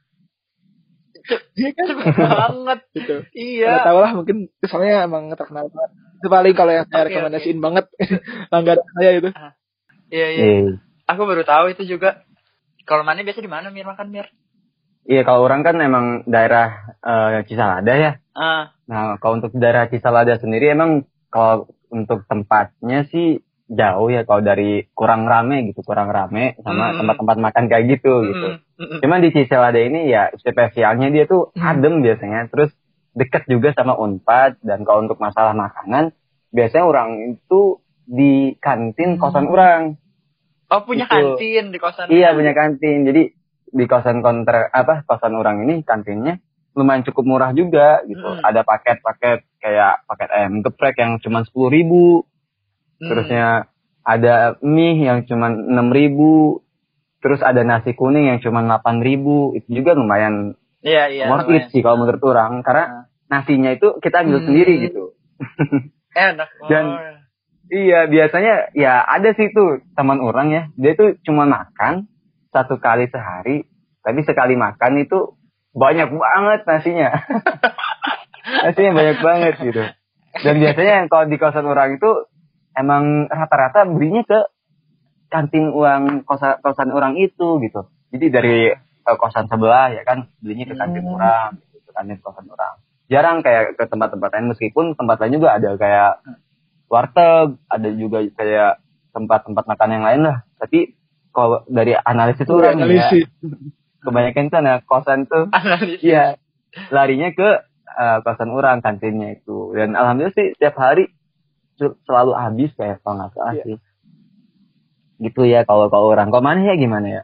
Iya kan? Banget. gitu. Iya. Nggak tahu lah mungkin soalnya emang terkenal banget. Itu paling kalau yang saya Oke, rekomendasiin banget <laughs> langganan saya itu. Iya, iya. Iya. Aku baru tahu itu juga. Kalau mana biasa di mana Mir makan Mir? Iya kalau orang kan emang daerah eh, Cisalada ya. Ah, Nah kalau untuk daerah Cisalada sendiri emang kalau untuk tempatnya sih jauh ya kalau dari kurang rame gitu kurang rame sama Hmm. tempat-tempat makan kayak gitu gitu. mm, mm, mm. Cuman di Cisalada ini ya spesialnya dia tuh Hmm. adem biasanya terus deket juga sama Unpad dan kalau untuk masalah makanan biasanya orang itu di kantin kosan orang. Oh punya Itu. kantin di kosan. Iya punya kantin. Jadi di kosan kontra apa kosan orang ini kantinnya lumayan cukup murah juga gitu. Hmm. Ada paket-paket kayak paket ayam geprek yang cuma sepuluh ribu. Hmm. Terusnya ada mie yang cuma enam ribu. Terus ada nasi kuning yang cuma delapan ribu. Itu juga lumayan Iya iya. worth it sih kalau menurut orang. Karena nasinya itu kita ambil Hmm. sendiri gitu. <laughs> enak. Oh. <laughs> Dan- Iya, biasanya ya ada sih tuh teman orang ya. Dia tuh cuma makan satu kali sehari, tapi sekali makan itu banyak banget nasinya. <laughs> nasinya banyak banget gitu. Dan biasanya yang kalau di kosan orang itu emang rata-rata belinya ke kantin uang kosan kosan orang itu gitu. Jadi dari eh, kosan sebelah ya kan belinya ke kantin Hmm. orang, gitu, ke kantin kosan orang. Jarang kayak ke tempat-tempat lain meskipun tempat lain juga ada kayak warteg, ada juga kayak tempat-tempat makan yang lain lah. Tapi kalau dari analisis itu orang ya, kebanyakan tuh anak kosan tuh Analisis. Iya, larinya ke eh, kosan orang kantinnya itu. Dan alhamdulillah sih setiap hari sel- selalu habis kayak kalau nggak salah Iya. sih. Gitu ya kalau kalau orang. Kalau mana ya gimana ya?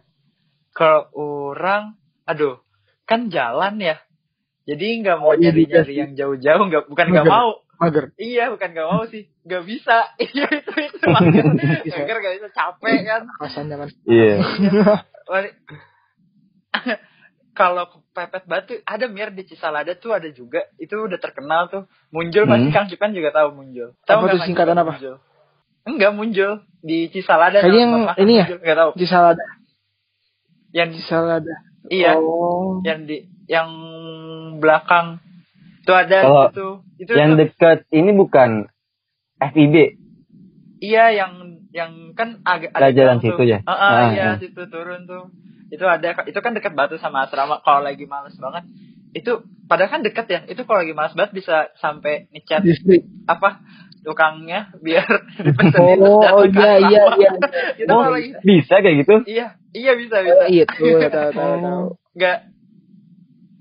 Kalau orang, aduh, kan jalan ya. Jadi nggak mau Oh, iya, nyari-nyari iya. yang jauh-jauh, nggak bukan nggak mau. Mager. Iya, bukan nggak mau sih, nggak bisa. <laughs> Iya itu itu mager, mager nggak bisa capek kan. Kosan zaman. Iya. <laughs> <laughs> Kalau pepet batu ada mir di Cisalada tuh ada juga itu udah terkenal tuh muncul Hmm. pasti Kang Cipan juga tahu muncul tahu Apa tuh singkatan apa? Muncul? enggak muncul di Cisalada Kayaknya nama yang ini ya? Muncul. nggak tahu Di salada. yang Di salada. iya Oh. yang di yang belakang itu ada Kalau itu itu yang tuh- deket ini bukan FIB. iya yang yang kan agak Ada jalan tuh. situ ya? Ah, ah, Ah, iya ah. situ turun tuh itu ada itu kan dekat batu sama asrama kalau lagi males banget itu padahal kan deket ya itu kalau lagi males banget bisa sampai ngechat Distrik. apa tukangnya biar <laughs> <laughs> dipesenin Oh, oh iya iya <laughs> iya. itu Oh, bisa kayak gitu? iya iya bisa Oh, bisa itu tahu tahu tahu. nggak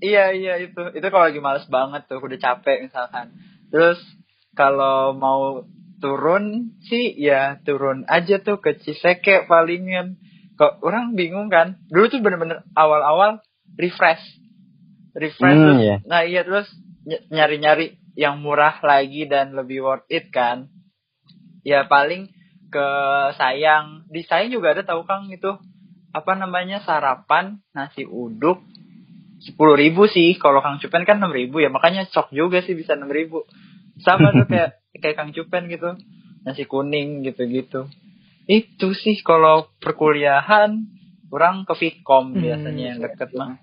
iya iya itu. Itu kalau lagi males banget tuh udah capek misalkan. Terus kalau mau turun sih ya turun aja tuh ke Ciseke palingan kok orang bingung kan? Dulu tuh bener-bener awal-awal refresh. Refresh Hmm, terus iya. nah iya terus ny- nyari-nyari yang murah lagi dan lebih worth it kan. Ya paling ke sayang. Di sayang juga ada tahu kang itu apa namanya sarapan nasi uduk sepuluh ribu sih kalau kang cupen kan enam ribu ya makanya cok juga sih bisa enam ribu sama tuh kayak kayak kang cupen gitu nasi kuning gitu gitu itu sih kalau perkuliahan kurang ke Vkom Hmm, biasanya yang deket mah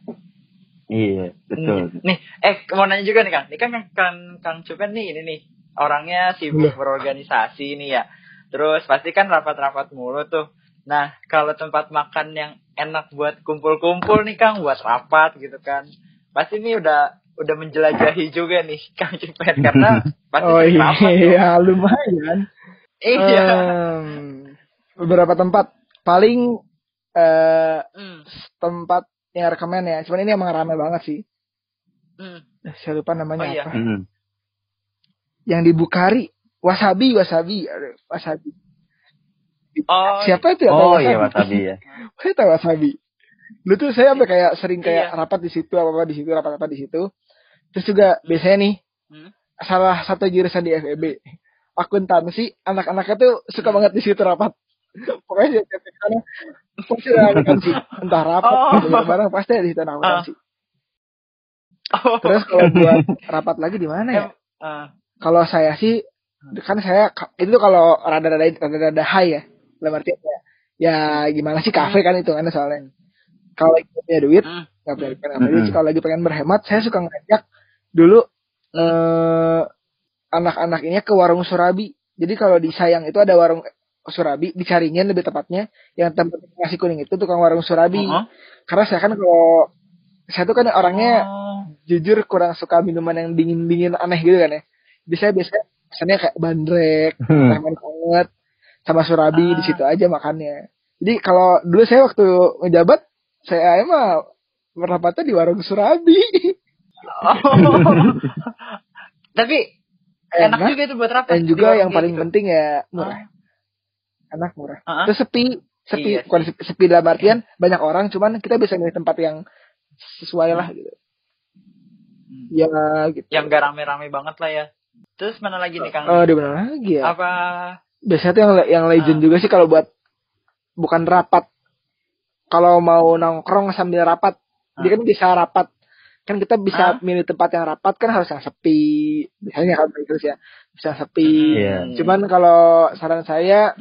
Iya, betul. Hmm. Nih, eh mau nanya juga nih Kang. Ini kan Kang, Kang, Kang Cupen nih ini nih. Orangnya sibuk berorganisasi nih ya. Terus pasti kan rapat-rapat mulu tuh. Nah, kalau tempat makan yang enak buat kumpul-kumpul nih Kang, buat rapat gitu kan. Pasti nih udah udah menjelajahi juga nih <laughs> Kang Cupen karena <laughs> pasti Oh sering rapat iya, <laughs> lumayan. Iya. Em, beberapa tempat paling eh Hmm, tempat yang rekomen ya. Cuman ini emang rame banget sih. hmm. Eh, Saya lupa namanya Oh, iya. apa. Mm. Yang di Bukari, wasabi, wasabi, wasabi. Oh, Siapa itu ya? Oh tahu iya wasabi ya. <laughs> Saya tahu wasabi. Dulu tuh saya sampai kayak sering kayak Iya. rapat di situ, apa apa di situ, rapat apa di situ. Terus juga biasanya nih Hmm. salah satu jurusan di FEB akuntansi anak-anaknya tuh suka Hmm. banget di situ rapat. <laughs> Pokoknya setiap ke sana pasti ada akuntansi, entah rapat Oh. atau barang pasti ada di situ akuntansi. Oh. Terus kalau buat rapat lagi di mana ya? Ah. Kalau saya sih kan saya itu kalau rada-rada rada-rada high ya. Dalam artian ya, ya gimana sih kafe kan itu kan soalnya. Kalau lagi punya duit Hmm. nggak punya duit, nggak punya duit. Mm-mm. Kalau lagi pengen berhemat, saya suka ngajak dulu eh anak-anak ini ke warung Surabi. Jadi kalau di Sayang itu ada warung Surabi, di Caringin lebih tepatnya, yang tempat nasi kuning itu tukang warung Surabi. Uh-huh. Karena saya kan kalau saya tuh kan orangnya Oh. jujur kurang suka minuman yang dingin-dingin aneh gitu kan ya. Jadi saya biasanya pesannya kayak bandrek, Hmm. teh manis anget, sama surabi Ah. di situ aja makannya. Jadi kalau dulu saya waktu ngejabat, saya emang merapatnya di warung surabi. Oh. <laughs> Tapi enak, Enak, juga itu buat rapat. Dan juga yang paling gitu. penting ya murah. Enak murah. Ah. Terus sepi, sepi, Iya bukan sepi, sepi dalam artian banyak orang, cuman kita bisa milih tempat yang sesuai lah gitu. Hmm. Ya gitu. Yang gak rame-rame banget lah ya. Terus mana lagi nih Kang? Oh, di mana lagi ya? Apa? Biasanya tuh yang yang legend Ah. juga sih kalau buat bukan rapat kalau mau nongkrong sambil rapat dia kan bisa rapat kan kita bisa Ah. milih tempat yang rapat kan harus yang sepi biasanya kan terus ya bisa sepi Iya. cuman kalau saran saya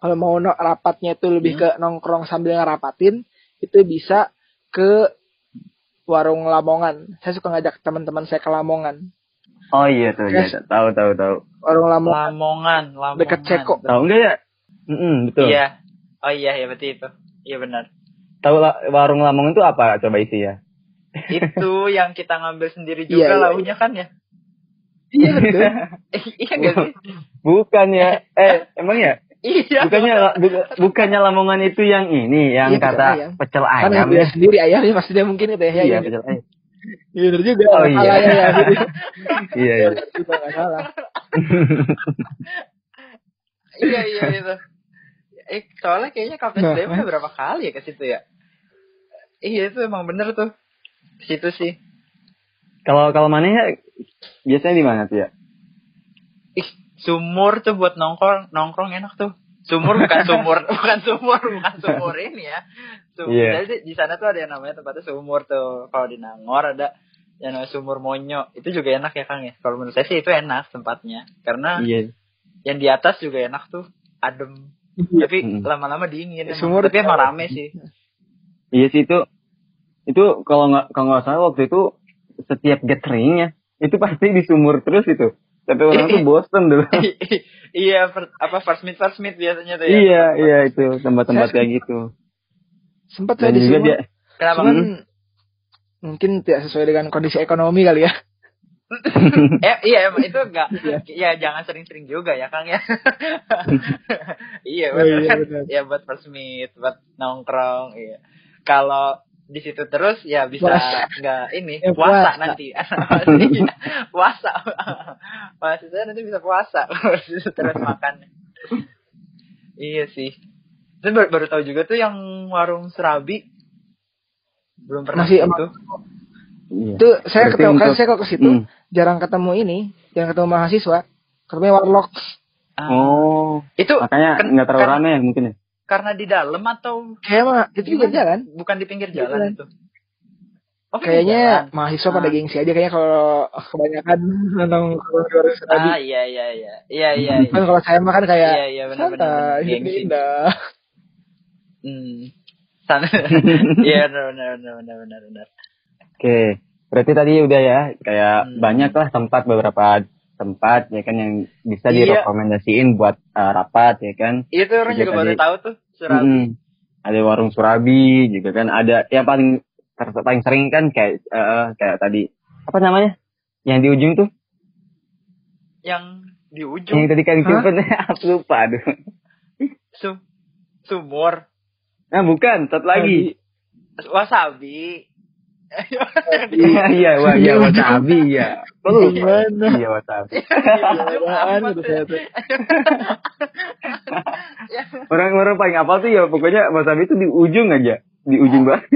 kalau mau no- rapatnya itu lebih Hmm. ke nongkrong sambil ngerapatin itu bisa ke warung Lamongan saya suka ngajak teman-teman saya ke Lamongan Oh iya tuh, Yes. iya, tahu tahu tahu. warung Lamongan Lamongan, Lamongan. Dekat Ceko. Tahu enggak ya? Mm betul. Iya. Oh iya, ya berarti itu. Iya benar. Tahu la- warung Lamongan itu apa? Coba isi ya. itu <laughs> yang kita ngambil sendiri Iya, juga iya, launya kan ya? iya betul <laughs> Eh, iya enggak sih? Bukan ya? <laughs> Eh, emang ya? Iya. Bukannya bu- bukannya Lamongan itu yang ini, yang Iya, pecel kata ayam. pecel kan ayam. yang ya? sendiri ayahnya maksudnya mungkin itu ya ya, Iya, ya. pecel ayam. Iya bener juga. Oh, iya. salah ya, ya. Iya, iya. Juga nggak salah. <laughs> iya iya itu. Eh soalnya kayaknya Kapten Nah, udah berapa kali ya ke situ ya? Iya itu emang bener tuh. Ke situ sih. Kalau kalau mana ya biasanya di mana tuh ya? Ih, sumur tuh buat nongkrong, nongkrong enak tuh. Sumur bukan sumur, <laughs> bukan sumur, bukan sumur ini ya. Sumur. Iya. Jadi di sana tuh ada yang namanya tempatnya sumur tuh. Kalau di Nangor ada yang namanya sumur Monyo. Itu juga enak ya Kang ya. Kalau menurut saya sih itu enak tempatnya. Karena Iya. yang di atas juga enak tuh, adem. Iya. Tapi lama-lama dingin. Sumur Tapi emang rame sih. Iya sih itu itu kalau nggak kalau nggak salah waktu itu setiap gatheringnya itu pasti di sumur terus itu. Tapi orang tuh <laughs> bosen dulu. <laughs> iya, per- apa first meet first meet biasanya tuh ya. iya iya itu tempat-tempat kayak gitu. Sempat saya di dia Kenapa? Cuman mungkin tidak sesuai dengan kondisi ekonomi kali ya. <laughs> Eh, iya itu enggak ya jangan sering-sering juga ya Kang ya. iya Oh, iya, kan. benar. Ya buat first meet, buat nongkrong, iya. Kalau di situ terus ya bisa enggak ini Ya, puasa, puasa. nanti. <laughs> puasa. Mahasiswa nanti bisa puasa terus makan. iya sih. Terus baru, baru tahu juga tuh yang warung serabi belum pernah Masih itu. iya. Itu saya Berarti ketemu kan saya kalau ke situ Hmm. jarang ketemu ini, jarang ketemu mahasiswa. Ketemu warlock. Ah, Oh, itu makanya kan- nggak terlalu kan- rame ya mungkin ya. Karena di dalam atau Kayak mah itu juga Gimana? jalan. bukan di pinggir Di jalan jalan. itu? Oh, Kayaknya jalan. mahasiswa pada Ah. gengsi aja kayaknya kalau kebanyakan <laughs> nonton warung tadi. Ah iya iya iya iya iya. iya. Kan kalau saya mah kan kayak Iya iya benar benar. santai, benar. hidup Gengsi. <laughs> indah. Hmm. Sana. <laughs> Iya benar benar benar benar benar benar. Oke, berarti tadi udah ya kayak Hmm. banyak lah tempat beberapa tempat ya kan yang bisa Iya. direkomendasiin buat uh, rapat ya kan. Itu orang Iya, juga baru tahu tuh Surabi. Mm-mm. Ada warung Surabi juga kan ada yang paling ter- paling sering kan kayak eh, kayak tadi apa namanya? Yang di ujung tuh. Yang di ujung Yang tadi kan <laughs> aku lupa aduh. su sumur Nah, bukan, satu lagi. wasabi. Iya, iya, wah, iya, wasabi, ya. Gimana? Iya, wasabi. Apa. Orang-orang paling apal tuh ya pokoknya wasabi itu di ujung aja, di ujung banget.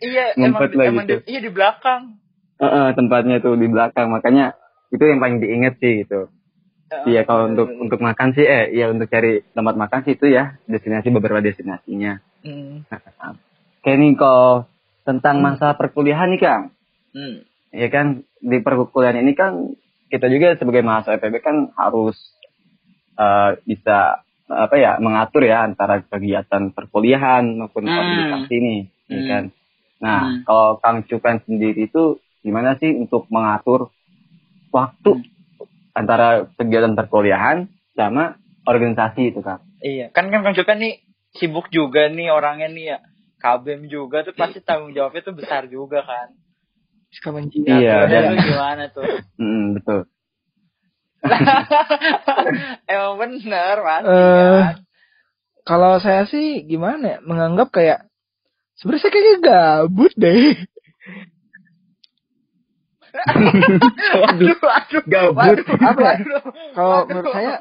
Iya <laughs> emang, lah emang gitu. di, iya di belakang. Heeh, tempatnya tuh di belakang, makanya itu yang paling diinget sih gitu. Iya, kalau untuk untuk makan sih, eh, iya untuk cari tempat makan sih itu ya destinasi beberapa destinasinya. Hmm. Kayak nih kalau tentang masa perkuliahan nih Kang, Hmm. ya kan di perkuliahan ini kan kita juga sebagai mahasiswa FEB kan harus eh, bisa apa ya mengatur ya antara kegiatan perkuliahan maupun Hmm. organisasi nih, ya Hmm. kan. Nah, Hmm. kalau Kang Cupan sendiri itu gimana sih untuk mengatur waktu Hmm. antara kegiatan perkuliahan sama organisasi itu Kang? Iya, kan kan Kang Joko nih sibuk juga nih orangnya nih ya. KBM juga tuh pasti tanggung jawabnya tuh besar juga kan. Suka menjilat. Iya, dan- gimana tuh? <laughs> Hmm, betul. <laughs> Emang bener pasti Eh, kan. Kalau saya sih gimana ya? Menganggap kayak sebenarnya saya kayaknya gabut deh. <laughs> Waduh, waduh, Gabut. waduh, Apa waduh, Kalau menurut saya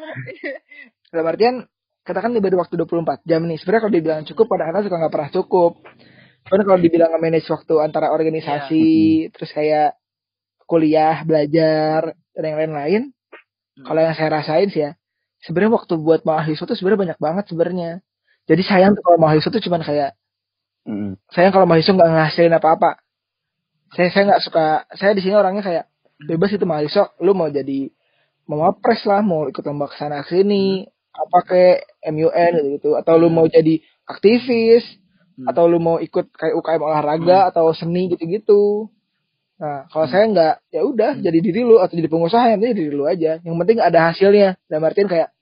dalam artian katakan diberi waktu 24 jam nih. Sebenarnya kalau dibilang cukup kadang-kadang suka nggak pernah cukup. Cuman kalau dibilang manage waktu antara organisasi, terus kayak kuliah, belajar, dan yang lain-lain. Hmm. Kalau yang saya rasain sih ya, sebenarnya waktu buat mahasiswa tuh sebenarnya banyak banget sebenarnya. Jadi sayang tuh kalau mahasiswa tuh cuman kayak Hmm. sayang kalau mahasiswa nggak ngasilin apa-apa. Saya saya nggak suka. Saya di sini orangnya kayak bebas itu mahasiswa. Lu mau jadi mau wapres lah, mau ikut lomba ke sana sini, apa ke MUN gitu, gitu atau lu mau jadi aktivis, Hmm. atau lu mau ikut kayak UKM olahraga atau seni gitu-gitu. Nah, kalau saya nggak, ya udah jadi diri lu atau jadi pengusaha yang penting diri lu aja. Yang penting ada hasilnya. Dan Martin kayak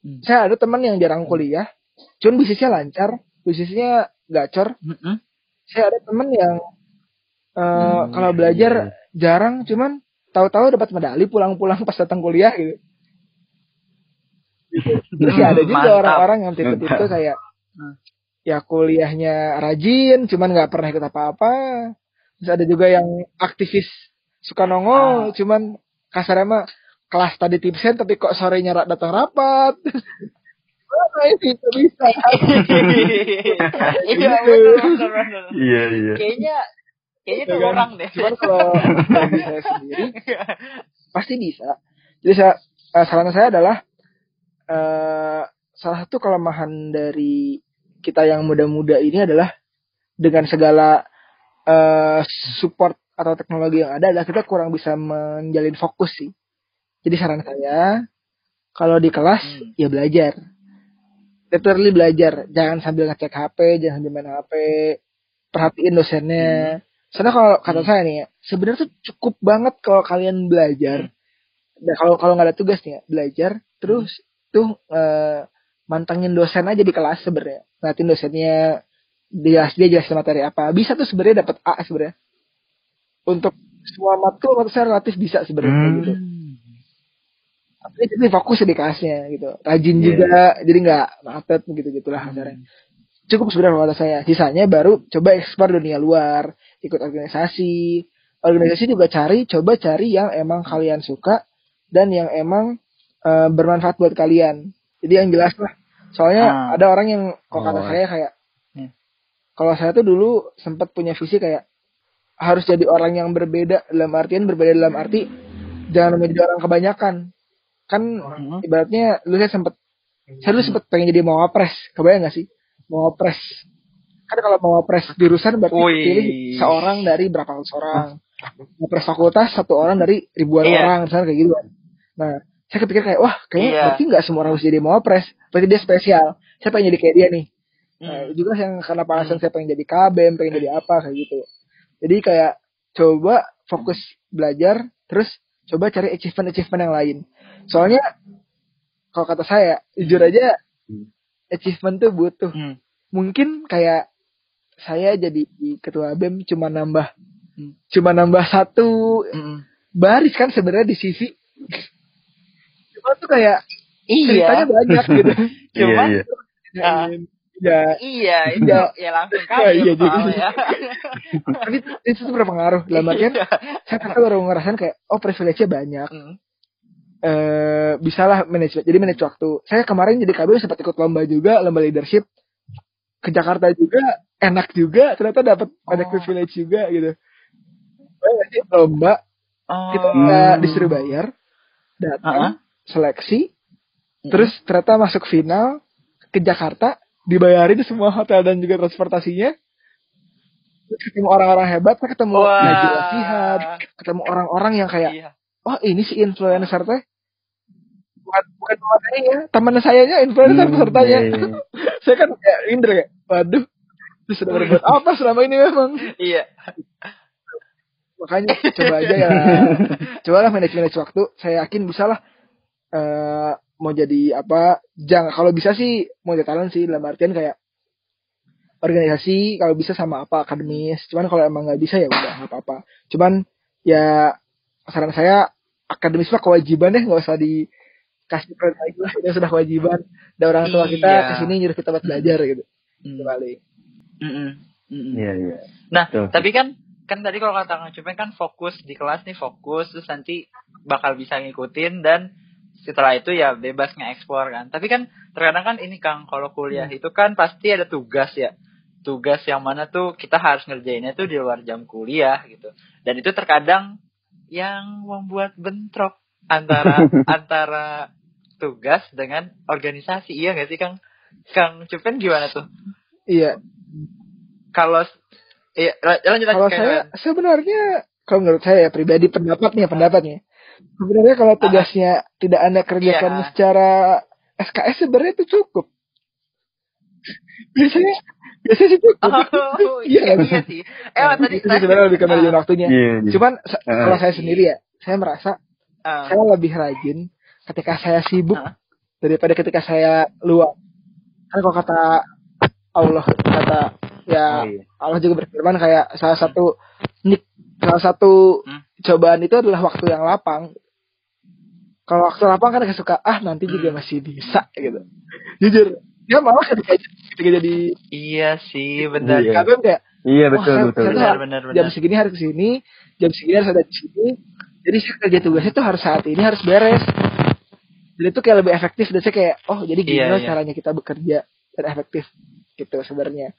Hmm. saya ada teman yang jarang kuliah, cuman bisnisnya lancar, bisnisnya gacor. Mm-mm. Saya ada teman yang eh Hmm, kalau iya, belajar iya. jarang, cuman tahu-tahu dapat medali pulang-pulang pas datang kuliah gitu. Terus ya ada juga orang-orang yang tipe-tipe kayak ya kuliahnya rajin, cuman nggak pernah ikut apa-apa. Terus ada juga yang aktivis suka nongol, Ah. cuman kasarnya mah kelas tadi tipsen tapi kok sorenya ra- datang rapat. <laughs> Mana itu bisa bisa. <laughs> Iya Gitu. Iya, iya. Kayaknya kayaknya Ya tuh kan? orang deh. Cuman kalau <laughs> bagi saya sendiri pasti bisa. Jadi saya eh, saran saya adalah eh salah satu kelemahan dari kita yang muda-muda ini adalah dengan segala eh, support atau teknologi yang ada adalah kita kurang bisa menjalin fokus sih. Jadi saran saya kalau di kelas Hmm. ya belajar. Literally belajar, jangan sambil ngecek HP, jangan sambil main HP, perhatiin dosennya. Soalnya kalau kata Hmm. saya nih ya, sebenarnya tuh cukup banget kalau kalian belajar. Dan kalau kalau nggak ada tugas nih ya, belajar terus tuh eh, mantengin dosen aja di kelas sebenarnya. Ngeliatin dosennya dia dia jelasin materi apa. Bisa tuh sebenarnya dapat A sebenarnya. Untuk semua matkul menurut saya relatif bisa sebenarnya kayak gitu. Tapi jadi fokus di kelasnya gitu. Rajin Iya. juga, jadi nggak mapet gitu gitulah kasarnya. Cukup sebenarnya kalau saya. Sisanya baru coba eksplor dunia luar, ikut organisasi. Organisasi juga cari, coba cari yang emang kalian suka dan yang emang eh, bermanfaat buat kalian. Jadi yang jelas lah. Soalnya Ah. ada orang yang kalau kata Oh. saya kayak Hmm. kalau saya tuh dulu sempat punya visi kayak harus jadi orang yang berbeda dalam artian berbeda dalam arti jangan menjadi orang kebanyakan. Kan Hmm. ibaratnya lu saya sempat saya dulu sempat pengen jadi mawapres. Kebayang gak sih? Mawapres. Kan kalau mawapres jurusan berarti Wih. pilih seorang dari berapa ratus orang. Mawapres fakultas satu orang dari ribuan Iya. orang, misalnya kayak gitu kan. Nah, saya kepikir kayak wah kayaknya Iya. berarti nggak semua orang harus jadi mawapres. Berarti dia spesial. Saya pengen jadi kayak dia nih. Nah, Hmm. juga yang kenapa alasan saya pengen jadi KBM, pengen jadi apa kayak gitu. Jadi kayak coba fokus belajar, terus coba cari achievement-achievement yang lain. Soalnya kalau kata saya, jujur aja Hmm. achievement tuh butuh. Hmm. Mungkin kayak saya jadi ketua BEM cuma nambah Hmm. cuma nambah satu Hmm. baris kan sebenarnya di CV. Cuma tuh kayak Iya. ceritanya banyak gitu. <laughs> Cuman Iya, iya. Ya, Iya, itu Iya. ya langsung <laughs> Iya, kaget iya sih. ya. <laughs> tapi itu, itu tuh berpengaruh. Dalam artian Iya. saya kan baru ngerasain kayak oh privilege-nya banyak. Hmm. Eh bisalah manage jadi manage waktu. Saya kemarin jadi KB sempat ikut lomba juga, lomba leadership ke Jakarta juga, enak juga, ternyata dapat banyak Oh. privilege juga gitu. Banyak sih lomba Oh. kita Hmm. disuruh bayar, datang Ah, seleksi, Hmm. terus ternyata masuk final ke Jakarta, dibayarin semua hotel dan juga transportasinya. Terus ketemu orang-orang hebat, saya ketemu Wah. Najwa ketemu orang-orang yang kayak Iya. oh ini si influencer teh bukan bukan teman ya teman saya nya influencer Hmm, pesertanya iya, iya. <laughs> saya kan kayak minder kayak waduh sudah berbuat apa selama ini memang Iya. makanya coba aja ya <laughs> cobalah manage manage waktu saya yakin bisa lah eh mau jadi apa jangan kalau bisa sih mau jadi talent sih dalam artian kayak organisasi kalau bisa sama apa akademis cuman kalau emang nggak bisa ya udah nggak apa-apa cuman ya saran saya akademis mah kewajiban deh nggak usah dikasih perintah lagi lah itu sudah kewajiban ada orang tua kita Iya. ke sini nyuruh kita buat belajar gitu Hmm. kembali. Mm-mm. Iya, iya. Nah, Tuh. tapi kan kan tadi kalau kata Kang Cupen kan fokus di kelas nih fokus terus nanti bakal bisa ngikutin dan setelah itu ya bebas nge-explore kan. Tapi kan terkadang kan ini Kang kalau kuliah itu kan pasti ada tugas ya. Tugas yang mana tuh kita harus ngerjainnya tuh di luar jam kuliah gitu. Dan itu terkadang yang membuat bentrok antara <laughs> antara tugas dengan organisasi. Iya gak sih Kang? Kang Cupen gimana tuh? iya Kalau Iya, lanjut kalau saya sebenarnya kalau menurut saya ya, pribadi pendapatnya pendapatnya sebenarnya kalau tugasnya tidak anda kerjakan Iya. secara SKS sebenarnya itu cukup biasanya biasanya sih cukup Oh, Iya, iya, kan? iya sih. Eh, oh, tadi itu sebenarnya lebih ke manajemen waktunya Iya, iya. cuman Ah. kalau saya sendiri ya saya merasa Ah, saya lebih rajin ketika saya sibuk Ah. daripada ketika saya luang kan kalau kata Allah kata ya Oh, iya. Allah juga berfirman kayak salah satu nik salah satu Hmm. Cobaan itu adalah waktu yang lapang. Kalau waktu lapang kan suka ah nanti juga masih bisa gitu. Jujur, dia malah ketika ketika jadi iya sih, benar. Iya. Kayak Iya, betul, saya- betul. Benar, tuh benar, jam benar. segini harus ke sini, jam segini harus ada di sini. Jadi saya kerja tugasnya tuh harus saat ini harus beres. Dan itu kayak lebih efektif dan saya kayak oh jadi gini Iya, loh iya. caranya kita bekerja dan efektif gitu sebenarnya.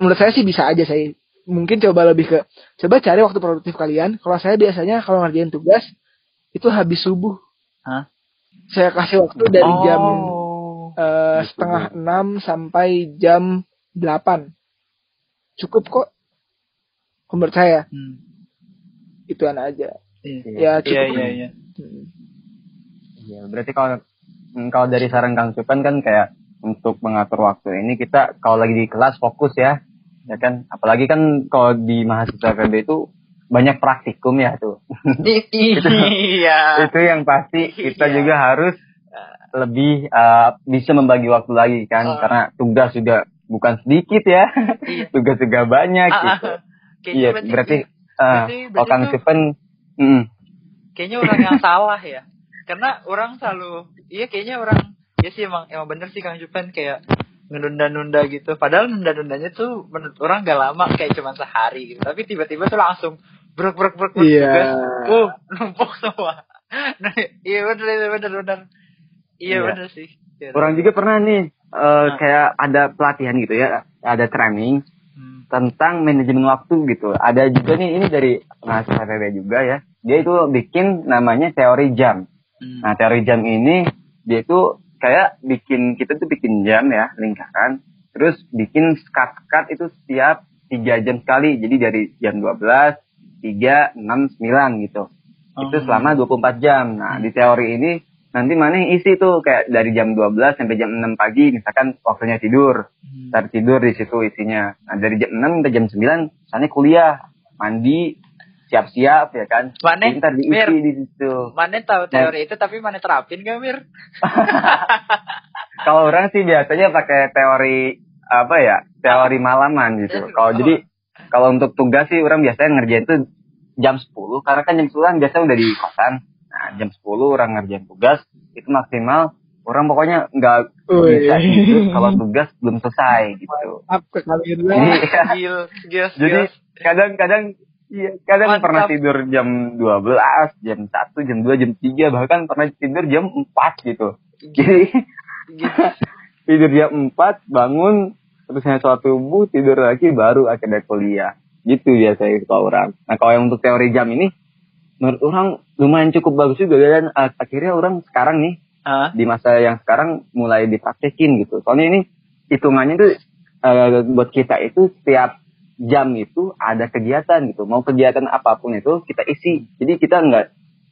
Menurut saya sih bisa aja saya mungkin coba lebih ke coba cari waktu produktif kalian. Kalau saya biasanya kalau ngerjain tugas itu habis subuh. Hah? Saya kasih waktu dari jam Oh. eh, setengah enam sampai jam delapan. Cukup kok. Menurut saya Hmm. ituan aja. Iya. Ya Iya cukup. iya iya. Hmm. Iya, berarti kalau hmm, kalau dari saran Kang Cupan kan kayak untuk mengatur waktu ini kita kalau lagi di kelas fokus ya, ya kan. Apalagi kan kalau di mahasiswa FEB itu banyak praktikum ya tuh. <laughs> I- Iya. itu yang pasti kita Iya. juga harus lebih eh, bisa membagi waktu lagi kan, Oh. karena tugas juga bukan sedikit ya, Iya. <laughs> tugas juga banyak Ah, gitu. Iya, berarti, berarti eh, berarti tuh- Cupan, mm, kayaknya orang yang salah ya. Karena orang selalu, iya kayaknya orang, ya sih emang emang bener sih Kang Jupan kayak nunda-nunda gitu. Padahal nunda-nundanya tuh menurut orang gak lama kayak cuma sehari gitu. Tapi tiba-tiba tuh langsung brek brek brek Iya. tugas. Uh, numpuk semua. <laughs> Nah, iya bener bener bener bener. Iya Iya. bener sih. Iya, orang juga pernah nih eh, kayak ada pelatihan gitu ya, ada training Hmm. tentang manajemen waktu gitu. Ada juga nih ini dari mahasiswa FEB juga ya. Dia itu bikin namanya teori jam. Hmm. Nah, teori jam ini dia itu kayak bikin kita tuh bikin jam ya, lingkaran. Terus bikin skat-skat itu setiap 3 jam sekali. Jadi dari jam 12, 3, 6, 9 gitu. Itu Oh. selama 24 jam. Nah, di teori ini nanti mana yang isi tuh kayak dari jam 12 sampai jam 6 pagi misalkan waktunya tidur. Hmm. Tidur di situ isinya. Nah, dari jam 6 sampai jam 9 misalnya kuliah, mandi, siap-siap ya kan. Mana? Jadi Ntar diisi Mir. di situ. Mana tahu teori itu tapi mana terapin gak Mir? <laughs> Kalau orang sih biasanya pakai teori apa ya? Teori malaman gitu. Kalau jadi kalau untuk tugas sih orang biasanya ngerjain tuh jam 10 karena kan jam 10 biasanya udah di kosan. Nah, jam 10 orang ngerjain tugas itu maksimal orang pokoknya nggak bisa tidur kalau tugas belum selesai gitu. Up ke kalian. Iya. Jadi <laughs> kadang-kadang iya, kadang Mantap. pernah tidur jam 12, jam 1, jam 2, jam 3, bahkan pernah tidur jam 4 gitu. Jadi gitu. <laughs> tidur jam 4, bangun, terus hanya sholat subuh, tidur lagi, baru akhirnya kuliah. Gitu biasanya kalau orang. Nah kalau yang untuk teori jam ini, menurut orang lumayan cukup bagus juga. Dan uh, akhirnya orang sekarang nih, Hah? di masa yang sekarang mulai dipraktekin gitu. Soalnya ini hitungannya tuh uh, buat kita itu setiap jam itu ada kegiatan gitu. Mau kegiatan apa pun itu kita isi. Jadi kita nggak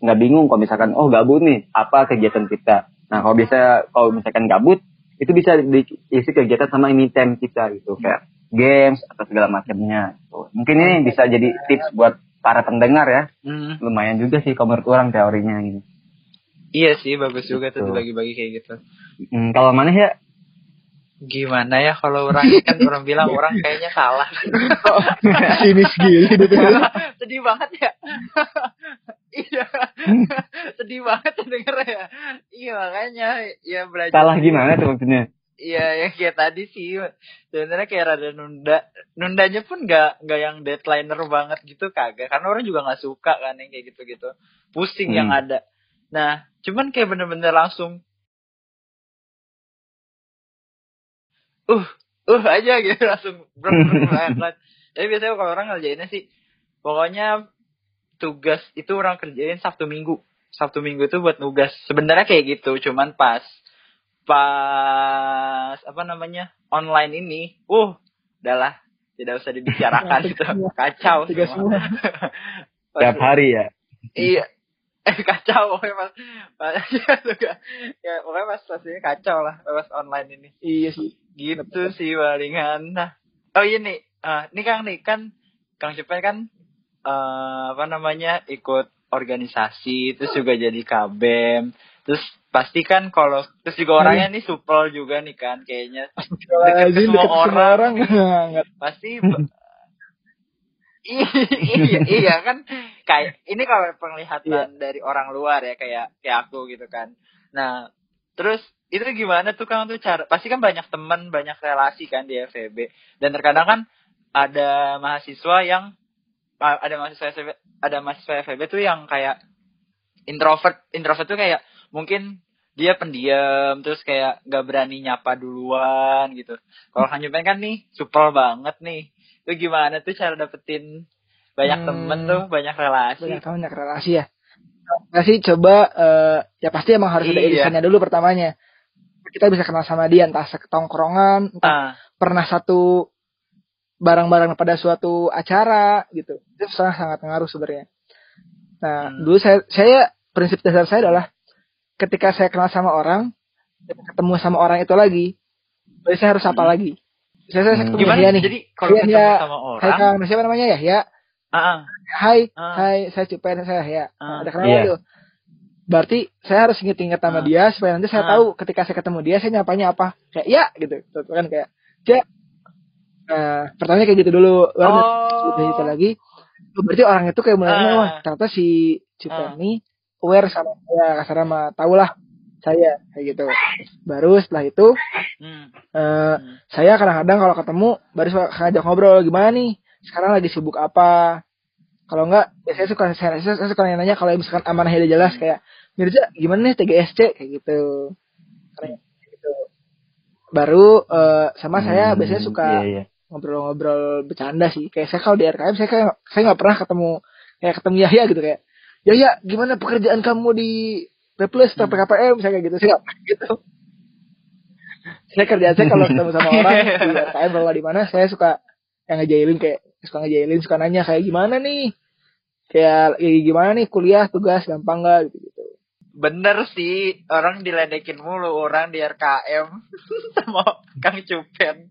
nggak bingung kalau misalkan oh gabut nih apa kegiatan kita. Nah kalau bisa kalau misalkan gabut itu bisa diisi kegiatan sama ini time kita gitu kayak games atau segala macamnya. Gitu. Mungkin ini bisa jadi tips buat para pendengar ya. Hmm. Lumayan juga sih kalau menurut orang teorinya ini. Iya sih bagus juga tuh Gitu. dibagi-bagi kayak gitu. Hmm, kalau mana ya Gimana ya kalau orang kan orang bilang <laughs> orang kayaknya salah. Sinis gini gitu. <laughs> Sedih banget ya. <laughs> iya. Sedih banget denger ya. Iya makanya ya belajar. salah gimana tuh maksudnya? Iya yang kayak tadi sih sebenarnya kayak rada nunda nundanya pun nggak nggak yang deadlineer banget gitu kagak karena orang juga nggak suka kan yang kayak gitu gitu pusing Hmm. yang ada nah cuman kayak bener-bener langsung uh uh aja gitu <laughs> langsung brok. tapi biasanya kalau orang ngerjainnya sih pokoknya tugas itu orang kerjain sabtu minggu sabtu minggu itu buat nugas sebenarnya kayak gitu cuman pas pas apa namanya online ini uh udahlah tidak usah dibicarakan <laughs> gitu kacau Tiga semua. <laughs> Tiap hari ya. iya eh kacau pokoknya pas, pas ya pokoknya pas pastinya kacau lah pas online ini Iya sih. Gitu sih palingan nah oh iya nih. Ah, ini kang nih kan kang Cepet kan eh, apa namanya ikut organisasi terus juga jadi kabem terus pasti kan kalau terus juga orangnya nih supel juga nih kan kayaknya. Deket semua orang. orang. Pasti ba- iya iya kan. Kayak ini kalau penglihatan dari orang luar ya kayak kayak aku gitu kan. Nah terus itu gimana tuh kang tuh cara pasti kan banyak teman banyak relasi kan di FEB dan terkadang kan ada mahasiswa yang ada mahasiswa FEB ada mahasiswa FEB tuh yang kayak introvert introvert tuh kayak mungkin dia pendiam terus kayak gak berani nyapa duluan gitu kalau Kang Jupen kan nih supel banget nih itu gimana tuh cara dapetin banyak Hmm. temen tuh banyak relasi banyak banyak relasi ya. Relasi coba eh, ya pasti emang harus ada Iya. irisannya dulu pertamanya. Kita bisa kenal sama dia entah seketongkrongan, entah Ah, pernah satu barang-barang pada suatu acara gitu. Itu sangat sangat ngaruh sebenarnya. Nah, Hmm. dulu saya saya prinsip dasar saya adalah ketika saya kenal sama orang ketemu sama orang itu lagi, berarti saya harus apa Hmm. lagi? Saya, saya Hmm. ketemu gimana? dia nih. Jadi kalau ketemu sama Hai orang, Kang, siapa namanya ya? Ya. ah, ah, Hai, Ah. hai, saya Cupen, saya ya. Ah. Ada kenapa Iya. tuh? Berarti saya harus inget-inget sama Ah. dia supaya nanti saya Ah. tahu ketika saya ketemu dia saya nyapanya apa. Kayak ya gitu. Kan kayak ya. Nah, pertamanya kayak gitu dulu. Baru oh, udah itu lagi. Oh, Berarti orang itu kayak mulai Ah. wah ternyata si Ah. ini aware sama saya kasar sama tau lah saya kayak gitu. Baru setelah itu hmm, eh hmm. saya kadang-kadang kalau ketemu baru ngajak ngobrol gimana nih sekarang lagi sibuk apa kalau enggak biasanya suka saya, saya, saya suka nanya kalau misalkan amanahnya udah jelas kayak Mirza gimana nih TGSC kayak gitu. Karena kayak gitu. Baru eh, sama saya Hmm, biasanya suka Iya, iya. ngobrol-ngobrol bercanda sih. Kayak saya kalau di RKM saya kayak saya nggak pernah ketemu kayak ketemu Yahya gitu kayak Yahya gimana pekerjaan kamu di plus atau PKPM saya kayak gitu sih gitu. Saya kerjaan saya kalau ketemu sama <laughs> orang di RKM nggak di mana saya suka yang ngejailin kayak suka ngejailin suka nanya kayak gimana nih kayak kayak gimana nih kuliah tugas gampang nggak gitu gitu Bener sih, orang diledekin mulu orang di RKM <laughs> sama Kang Cupen.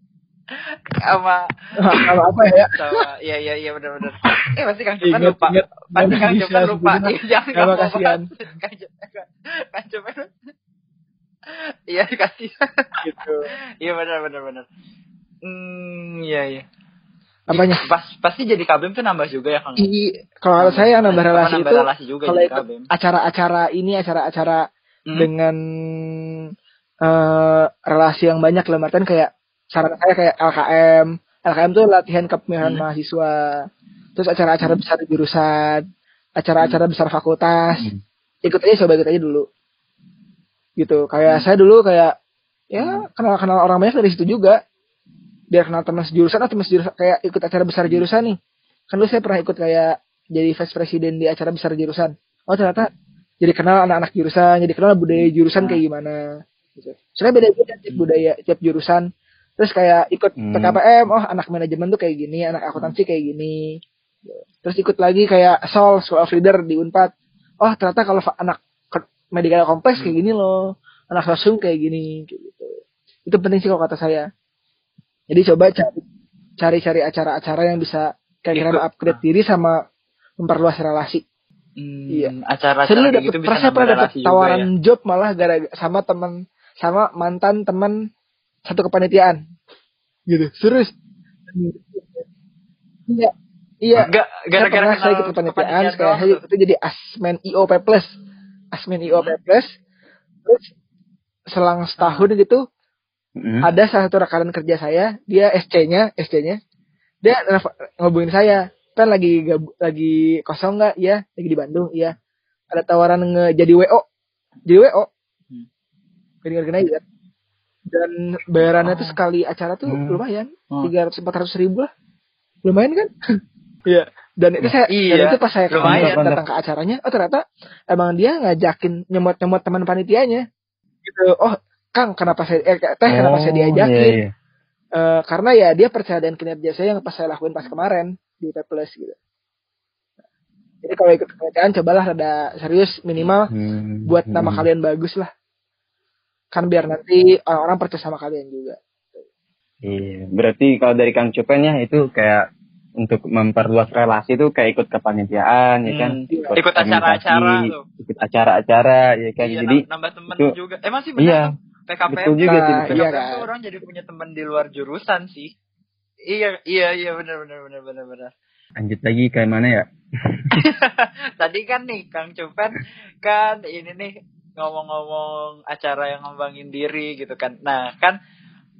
Sama <laughs> sama apa ya sama iya iya iya benar benar. <laughs> Eh pasti Kang Cupen lupa. Pasti Kang Cupen lupa. Iya, jangan kasihan. bahas. Kang. Kang. Iya kasih. gitu Iya benar benar benar. Hmm, iya iya. Apanya? Pas pasti jadi kabim tuh nambah juga ya Kang. I, kalau saya yang nambah relasi nambah itu relasi juga kalau ikut kabim. acara-acara ini acara-acara Hmm. dengan eh relasi yang banyak dalam artian kayak saran saya kayak LKM LKM tuh latihan kepemimpinan Hmm. mahasiswa. Terus acara-acara besar di jurusan acara-acara besar fakultas. Hmm. ikut aja coba ikut aja dulu. Gitu. Kayak saya dulu kayak ya kenal-kenal orang banyak dari situ juga biar kenal teman sejurusan atau teman sejurusan kayak ikut acara besar jurusan nih. Kan dulu saya pernah ikut kayak jadi vice president di acara besar jurusan. Oh ternyata jadi kenal anak-anak jurusan jadi kenal budaya jurusan kayak gimana. Gitu. beda-beda tiap budaya tiap jurusan. Terus kayak ikut Hmm. PKPM oh anak manajemen tuh kayak gini anak akuntansi kayak gini. Terus ikut lagi kayak SOL School of Leader di Unpad. Oh ternyata kalau anak medical kompleks kayak gini loh. Anak sosum kayak gini kayak gitu. Itu penting sih kalau kata saya jadi coba cari cari-cari acara-acara yang bisa Ikut. upgrade diri sama memperluas relasi. Hmm, Iya. acara-acara saya dulu kayak dapet gitu bisa pernah saya juga tawaran ya. job malah gara sama teman sama mantan teman satu kepanitiaan. Gitu. Serius. Iya. Iya. Enggak, saya gara-gara saya ikut kepanitiaan doang. saya itu jadi asmen IOP plus. Asmen IOP plus. Terus selang setahun gitu Hmm. ada salah satu rekan kerja saya dia SC-nya SC-nya dia ngehubungin saya. Kan lagi gab- lagi kosong nggak? Iya lagi di Bandung iya. Ada tawaran nge jadi WO jadi WO Hmm. gini aja dan bayarannya tuh Oh. sekali acara tuh Hmm. lumayan. Hmm. tiga ratus empat ratus ribu lah. Lumayan kan? <laughs> Iya. Dan itu saya Iya, dan itu pas saya lumayan. datang ke acaranya oh ternyata emang dia ngajakin nyemot nyemot teman panitianya. Gitu. Oh Kang kenapa saya eh, teh kenapa saya Oh, diajakin iya, iya. Eh, karena ya dia percaya dengan kinerja saya yang pas saya lakuin pas kemarin di P Plus gitu. Jadi kalau ikut kepanitiaan cobalah rada serius minimal Hmm. buat nama Hmm. kalian bagus lah. Kan biar nanti orang-orang percaya sama kalian juga. Iya, berarti kalau dari Kang Cupen ya itu kayak untuk memperluas relasi itu kayak ikut kepanitiaan ya Hmm, kan, iya. Ikut acara-acara tuh. ikut acara-acara ya kan. Iya, Jadi nam- nambah temen itu- juga. Emang sih benar iya, tuh. PKPM betul juga sih. iya kan? orang jadi punya teman di luar jurusan sih. Iya, iya, iya benar benar benar benar benar. Lanjut lagi kayak mana ya? <laughs> Tadi kan nih Kang Cupen kan ini nih ngomong-ngomong acara yang ngembangin diri gitu kan. Nah, kan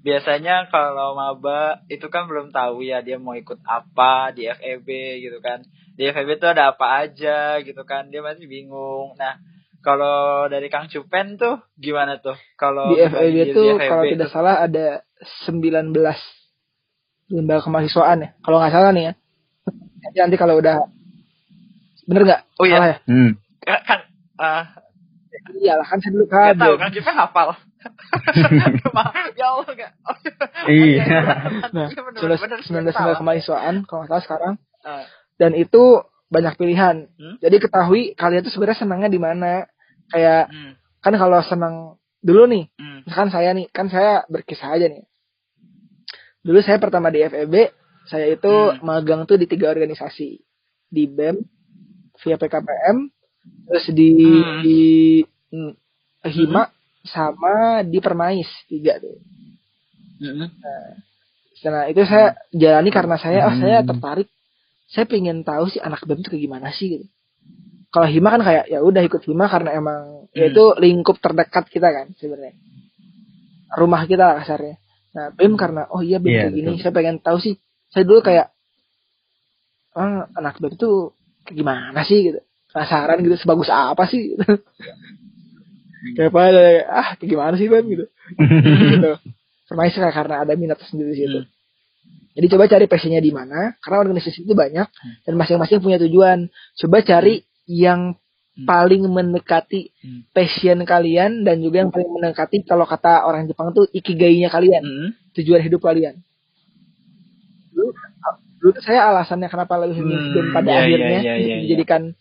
biasanya kalau maba itu kan belum tahu ya dia mau ikut apa di FEB gitu kan. Di FEB itu ada apa aja gitu kan. Dia masih bingung. Nah, kalau dari Kang Cupen tuh gimana tuh? Kalau Di FEB FEB kalau tidak salah ada 19 lembaga kemahasiswaan ya. Kalau nggak salah nih ya. Nanti, nanti kalau udah bener nggak? Oh iya. Salah ya? Hmm. kan, kan ah, Iyalah kan saya dulu nggak tahu kabel. Kang Cupen hafal. ya Allah enggak. Oh, Iya. Nah, Iya, bener, sudah bener, sembilan belas salah. kemahasiswaan kalau nggak salah sekarang. Ah, Dan itu banyak pilihan. Hmm? Jadi ketahui kalian tuh sebenarnya senangnya di mana. Kayak hmm, kan kalau senang dulu nih, hmm, misalkan saya nih, kan saya berkisah aja nih. Dulu saya pertama di FEB, saya itu Hmm. magang tuh di tiga organisasi. Di BEM, via PKPM, terus di, Hmm. di mm, HIMA, sama di Permais, tiga tuh. hmm. Nah itu saya jalani karena saya, oh Hmm. saya tertarik. Saya pengen tahu sih anak BEM itu kayak gimana sih gitu. Kalau Hima kan kayak ya udah ikut Hima karena emang ya Hmm. itu lingkup terdekat kita kan sebenarnya. Rumah kita lah kasarnya. Nah BEM karena oh iya BEM Iya, kayak gini, saya pengen tahu sih. Saya dulu kayak ah, anak BEM tuh gimana sih gitu. Penasaran gitu sebagus apa sih gitu. <laughs> kayak pada ah kayak gimana sih BEM gitu. <laughs> gitu. Permais kayak karena ada minat sendiri di situ. Hmm. Jadi coba cari passionnya di mana, karena organisasi itu banyak dan masing-masing punya tujuan. Coba cari yang Hmm. paling mendekati Hmm. passion kalian dan juga yang paling mendekati kalau kata orang Jepang tuh ikigainya kalian, Hmm. tujuan hidup kalian. Dulu, dulu saya alasannya kenapa lebih Hmm, pada iya, iya, akhirnya iya, iya, iya. dijadikan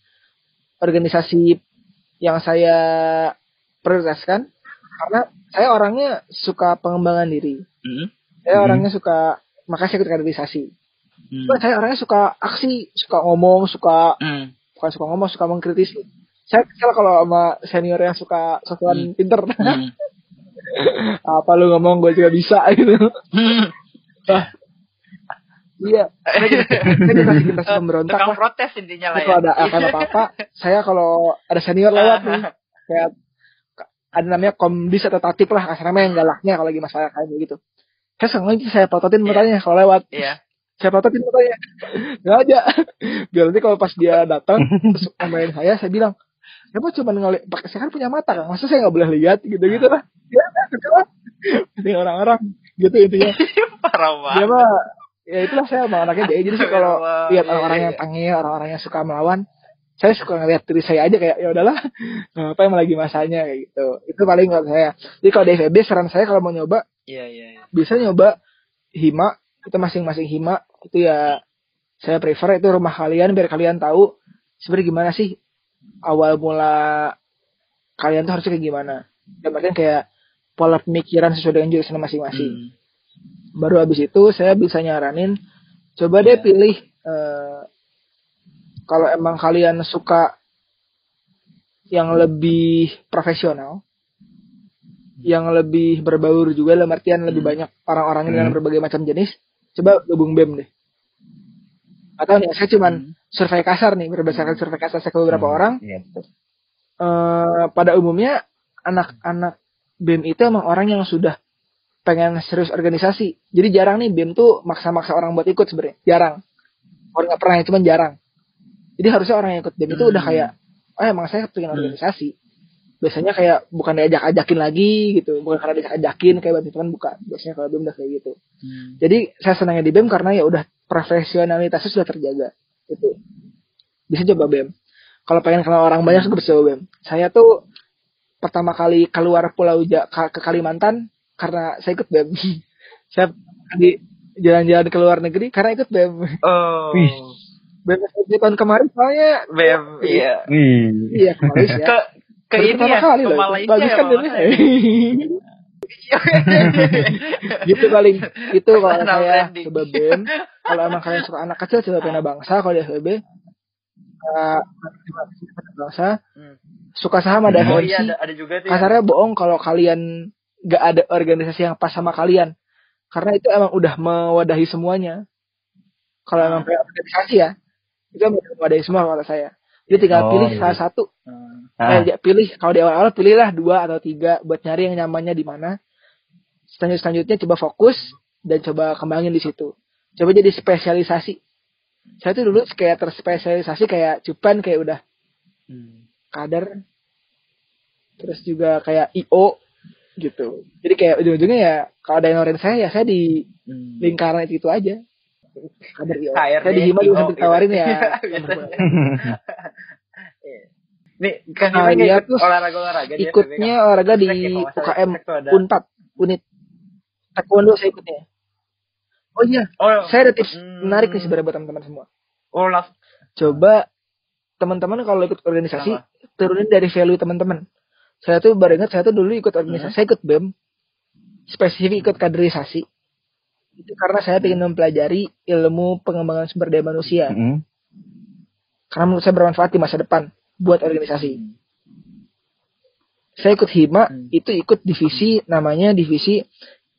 organisasi yang saya prioritaskan karena saya orangnya suka pengembangan diri. Hmm. Saya Hmm. orangnya suka makanya saya ikut kaderisasi. Hmm. Saya orangnya suka aksi, suka ngomong, suka Hmm. Bukan suka ngomong, suka mengkritisi. Saya kesel kalau sama senior yang suka sosokan Hmm. pinter. Hmm. <laughs> Apa lu ngomong gue juga bisa <laughs> gitu. Hmm. Iya. Saya saya dikasih kita pemberontak <laughs> Tukang lah. protes intinya lah Jadi ya. kalau ada akan apa-apa, saya kalau ada senior lewat nih, kayak ada namanya komdis atau tatip lah, kasarnya yang galaknya kalau lagi masalah kayak gitu. Saya sengaja saya plototin Iya. mukanya kalau lewat. Iya. saya plototin mukanya nggak aja biar nanti kalau pas dia datang terus <laughs> ngomongin saya saya bilang Kenapa cuma ngeliat pakai saya kan punya mata kan masa saya nggak boleh lihat? Gitu gitu lah. Ya ini orang-orang. Gitu intinya. <laughs> Parah banget. mah ya itulah saya emang anaknya jadi jadi kalau lihat iya, orang-orang iya, yang tangil orang-orang yang suka melawan saya suka ngeliat diri saya aja kayak ya udahlah apa yang lagi masanya? Kayak gitu. Itu paling kalau saya. Jadi kalau di FEB saran saya kalau mau nyoba Iya iya. iya. bisa nyoba hima itu masing-masing hima itu ya saya prefer itu rumah kalian biar kalian tahu sebenarnya gimana sih awal mula kalian tuh harusnya kayak gimana dan artian kayak pola pemikiran sesuai dengan jurusan masing-masing Hmm. baru habis itu saya bisa nyaranin coba deh Iya. pilih eh, kalau emang kalian suka yang lebih profesional yang lebih berbaur juga dalam artian lebih Hmm. banyak orang-orang dengan Hmm. berbagai macam jenis coba gabung BEM deh atau nih saya cuman Hmm. survei kasar nih berdasarkan survei kasar saya ke beberapa orang Iya, betul. eh, pada umumnya anak-anak BEM itu emang orang yang sudah pengen serius organisasi. Jadi jarang nih BEM tuh maksa-maksa orang buat ikut sebenarnya. Jarang. Orang nggak pernah, cuman jarang. Jadi harusnya orang yang ikut BEM itu Hmm. udah kayak, oh emang saya pengen Hmm. organisasi. Biasanya kayak bukan diajak-ajakin lagi gitu, bukan karena diajak-ajakin kayak badminton bukan. Biasanya kalau BEM udah kayak gitu. Hmm. Jadi saya senangnya di BEM karena ya udah profesionalitasnya sudah terjaga. Itu. Bisa coba BEM. Kalau pengen kenal orang banyak juga bisa coba BEM. Saya tuh pertama kali keluar Pulau Ja- ke Kalimantan karena saya ikut BEM. <laughs> saya di jalan-jalan ke luar negeri karena ikut BEM. Oh. Wih. BEM SBB tahun kemarin soalnya Bem, iya. Iya ke Malaysia. Ke ke Baru ini ya, kali ke. Malaysia Bagus ya. kan Mama? <laughs> Gitu paling itu kalau Personal saya coba BEM kalau emang kalian suka anak kecil coba pena bangsa. Kalau di FEB uh, bangsa. Hmm. suka saham ada Oh iya ada, ada juga tuh. ya. kasarnya bohong kalau kalian gak ada organisasi yang pas sama kalian. Karena itu emang udah mewadahi semuanya. Kalau emang pengen organisasi ya itu emang udah mewadahi semua kata saya jadi tinggal Oh, pilih iya. salah satu. Ah, Eh, ya, pilih kalau di awal-awal pilihlah dua atau tiga buat nyari yang nyamannya di mana. Selanjut selanjutnya coba fokus dan coba kembangin di situ. Coba jadi spesialisasi. Saya tuh dulu kayak terspesialisasi kayak cupan kayak udah Hmm. kader. Terus juga kayak IO gitu. Jadi kayak ujung-ujungnya ya kalau ada yang saya ya saya di Hmm. lingkaran itu, itu aja. IO. HRD, saya di Hima juga IO, sampai tawarin ya. Biasanya. <laughs> Nih, kan iya, ikut terus olahraga-olahraga di ikutnya olahraga di ya. UKM tuh. Unpad unit taekwondo saya ikutnya oh iya Oh, saya ada tips Hmm. menarik nih sebenarnya buat teman-teman semua oh langsung. coba teman-teman kalau ikut organisasi Kenapa? turunin dari value teman-teman saya tuh baru ingat saya tuh dulu ikut organisasi Hmm. saya ikut bem spesifik ikut kaderisasi itu karena saya ingin mempelajari ilmu pengembangan sumber daya manusia. Mm-mm. karena menurut saya bermanfaat di masa depan buat organisasi. Saya ikut hima Hmm. itu ikut divisi namanya divisi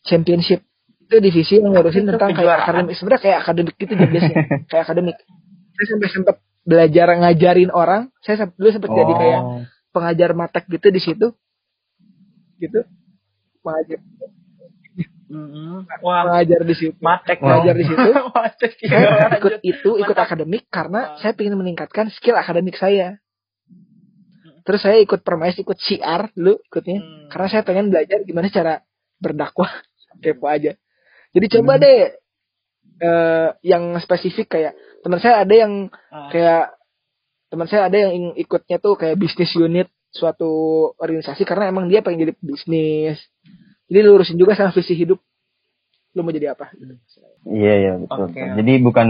championship. Itu divisi yang ngurusin Itu tentang kayak akademik. Sebenarnya kayak akademik gitu jobdesknya <laughs> kayak akademik. Saya sampai sempat belajar ngajarin orang. Saya sempat dulu sempat jadi kayak Oh. pengajar matek gitu di situ. Gitu. Mengajar Mm-mm. Wah, mengajar di situ matek. Mengajar di <laughs> situ. matek. saya Iya, ikut lanjut. itu ikut Mantap. akademik karena Ah. saya ingin meningkatkan skill akademik saya terus saya ikut permais ikut CR dulu ikutnya Hmm. karena saya pengen belajar gimana cara berdakwah <laughs> kepo aja jadi Hmm. coba deh eh yang spesifik kayak teman saya ada yang Ah. kayak teman saya ada yang ikutnya tuh kayak bisnis unit suatu organisasi karena emang dia pengen jadi bisnis jadi lurusin juga sama visi hidup lu mau jadi apa Iya iya betul. Betul. Jadi bukan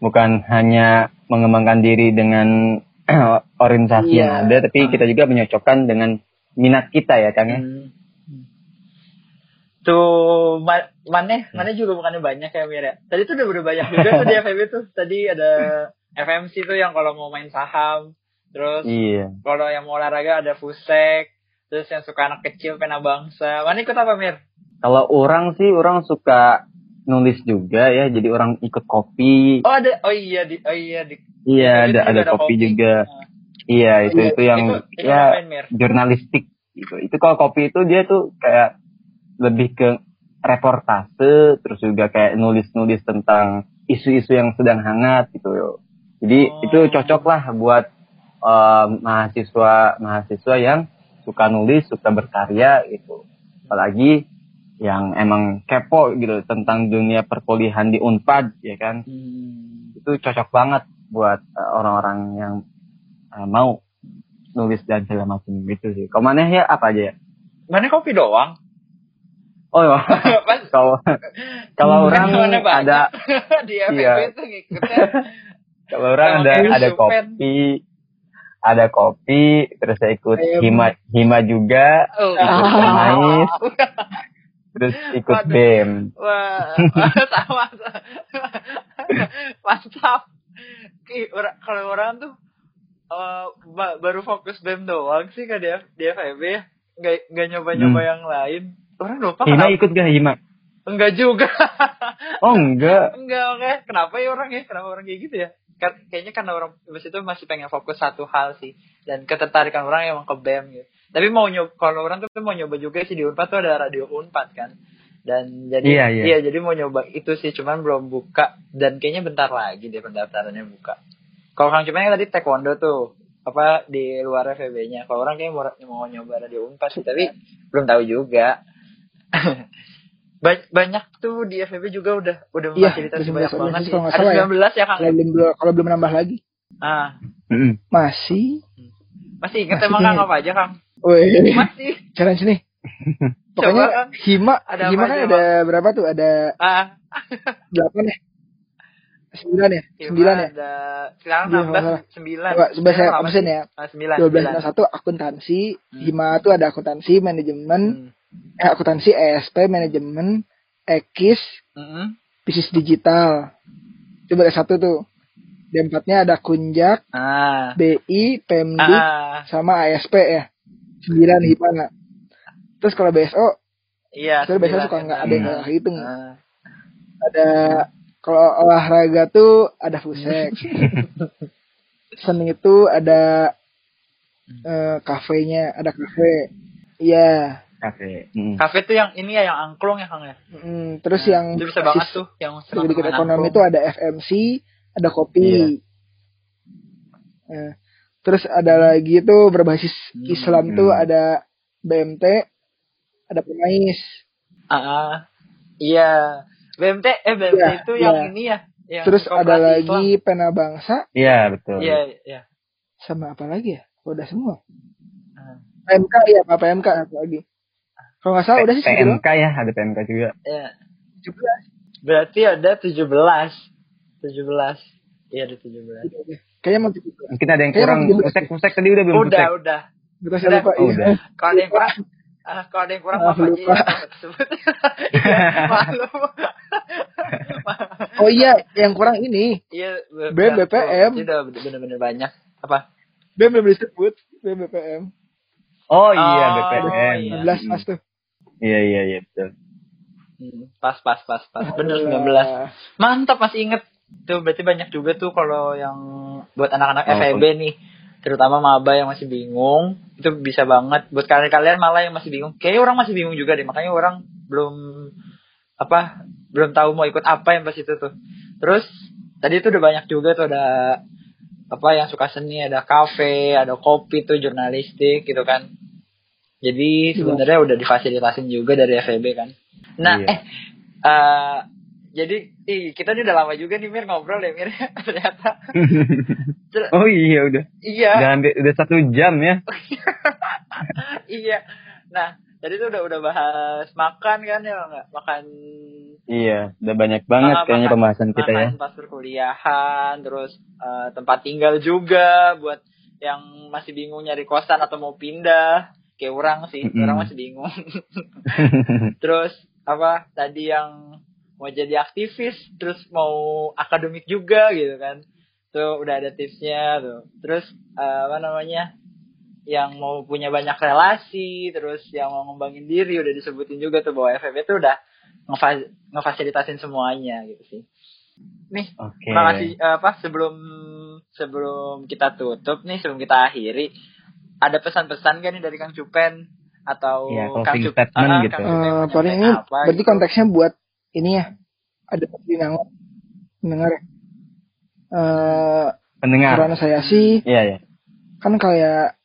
bukan hanya mengembangkan diri dengan <clears throat> organisasi Iya. yang ada, tapi kita juga menyocokkan dengan minat kita ya Kang ya. Hmm. Tuh, ma mana mana juga bukannya banyak ya Mir ya. Tadi tuh udah udah banyak juga tuh di <laughs> FEB tuh. Tadi ada FMC tuh yang kalau mau main saham, terus Iya. kalau yang mau olahraga ada Fusek, terus yang suka anak kecil pena bangsa. Mana ikut apa Mir? Kalau orang sih orang suka nulis juga ya, jadi orang ikut kopi. Oh ada, oh iya di, oh iya di. Iya ada juga ada kopi juga. Nah, Iya itu Iya, itu yang itu, ya ngapain Mir? jurnalistik gitu. Itu kalau kopi itu dia tuh kayak lebih ke reportase, terus juga kayak nulis-nulis tentang isu-isu yang sedang hangat gitu. Jadi Oh. itu cocok lah buat eh, mahasiswa mahasiswa yang suka nulis, suka berkarya gitu. Apalagi yang emang kepo gitu tentang dunia perkuliahan di Unpad ya kan. Hmm. Itu cocok banget buat eh, orang-orang yang eh, mau nulis dan segala macam gitu sih. Kalau mana ya apa aja ya? Mana kopi doang? Oh iya. <laughs> <laughs> Kalau kalau orang mana banyak ada <laughs> di FEB Iya. tuh ngikutnya. kalau orang ada ada kopi ada kopi terus saya ikut Ayam. hima hima juga Oh. ikut pemais terus ikut Waduh. bem Wah, sama. Mantap. Kalau orang tuh eh, ba- baru fokus BEM doang sih kan dia di FEB ya. Nggak, nggak nyoba-nyoba Hmm. yang lain. Orang lupa hima kenapa. ikut gak hima Enggak juga. oh enggak enggak, oke. Kenapa ya orang ya? Kenapa orang kayak gitu ya? Ka- Kayaknya karena orang di situ masih pengen fokus satu hal sih. Dan ketertarikan orang emang ke BEM gitu. Tapi mau nyoba, kalau orang tuh mau nyoba juga sih di Unpad tuh ada radio Unpad kan. Dan jadi Iya, iya. jadi mau nyoba itu sih cuman belum buka dan kayaknya bentar lagi deh pendaftarannya buka. Kalau Kang Cuman kan tadi taekwondo tuh apa di luar FEB-nya. Kalau orang kayaknya mau, mau nyoba radio Unpad sih tapi belum tahu juga. <laughs> Ba- banyak tuh di FEB juga udah udah Iya, memfasilitasi ada banyak 19 banget sih. Ada salah ya. 19 ya Kang. kalau belum kalau belum nambah lagi Ah, Mm-mm. masih masih inget Masih emang Kang apa aja Kang? Wih, Masih. challenge nih. <laughs> Coba, Pokoknya Kang. hima, Ada hima kan aja, ada berapa tuh? Ada Ah, delapan ya? Sembilan ya? Hima Sembilan ya? Ada sekarang Iya, kalau nggak 16 9. Coba, coba saya absen ya. Ah, 9. Dua belas satu akuntansi, Hmm. hima tuh ada akuntansi, manajemen, Hmm. Eh, akuntansi, ESP, manajemen, ekis, Mm-mm. bisnis digital. Coba ada satu tuh. Di empatnya ada kunjak, Ah. BI, Pemdik, Ah, sama ASP ya. Sembilan hima. Terus kalau BSO, iya. saya biasanya sembilan, suka nggak ada yang nggak hitung. Ah. ada kalau olahraga tuh ada fusek <laughs> seni itu ada eh, kafenya ada kafe iya kafe Mm. Kafe tuh yang ini ya yang angklung ya Kang ya. Mm, terus Nah, yang itu bisa banget tuh yang sedikit ekonomi angklung. itu ada FMC ada kopi Iya. Eh, terus ada lagi tuh berbasis Hmm. Islam tuh Hmm. ada BMT ada pemais Ah, ah. iya. BMT eh BMT Iya, itu yang iya. ini ya. Yang terus ada lagi Islam. pena bangsa iya betul Iya, iya. sama apa lagi ya Udah semua. Ah. PMK ya, Pak PMK lagi. Kalau nggak salah udah sih segitu. PMK ya, ada PMK juga. Ya. Juga. Berarti ada 17. 17. Iya ada 17. Kayaknya mau tujuh belas. Mungkin ada yang Kayaknya kurang. mau 17. Usek, usek tadi udah belum Udah, usek. udah. Kita saya Udah. lupa. Oh, iya. udah. Kalau ada yang kurang Ah, kalau ada yang kurang Ah, maaf aja lupa. ya. Iya, Malu. <laughs> Oh iya, yang kurang ini. Iya, BEM, BPM. Itu udah bener-bener banyak. Apa? BEM belum disebut. BEM BPM. Oh iya, Oh, BPM. iya. 16 pas tuh. Iya, iya, iya, betul. Hmm, pas, pas, pas, pas. Bener Alhamdulillah. 19. Mantap masih inget. Tuh berarti banyak juga tuh kalau yang buat anak-anak Oh, FEB nih. Terutama maba yang masih bingung. Itu bisa banget. Buat kalian-kalian malah yang masih bingung. Kayaknya orang masih bingung juga deh. Makanya orang belum apa belum tahu mau ikut apa yang pas itu tuh. Terus tadi itu udah banyak juga tuh ada apa yang suka seni, ada kafe, ada kopi tuh jurnalistik gitu kan. Jadi sebenarnya udah difasilitasin juga dari FEB kan. Nah, Iya. eh eh, jadi ih, kita ini udah lama juga nih Mir ngobrol ya Mir <laughs> ternyata. <laughs> Ter- oh iya, udah. iya, Udah, hampir- udah satu jam ya. <laughs> iya. Nah, tadi tuh udah udah bahas makan kan ya nggak? Makan Iya, udah banyak banget Ah, kayaknya makan- pembahasan kita ya. makan pas perkuliahan, terus eh, tempat tinggal juga buat yang masih bingung nyari kosan atau mau pindah. Kayak orang sih, Mm-mm. orang masih bingung. <laughs> terus apa tadi yang mau jadi aktivis terus mau akademik juga gitu kan tuh udah ada tipsnya tuh terus eh, apa namanya yang mau punya banyak relasi terus yang mau ngembangin diri udah disebutin juga tuh bahwa FFB tuh udah ngefa- ngefasilitasin semuanya gitu sih nih Oke. terima kasih eh, apa sebelum sebelum kita tutup nih sebelum kita akhiri ada pesan-pesan gak nih dari Kang Cupen atau Iya, Kang closing Cup- statement ah, gitu. Kang Cupen Eh, paling ini apa berarti gitu. konteksnya buat ini ya. Ada di nangor. Dengar. Eh, Pendengar. saran saya sih Iya, iya. kan kayak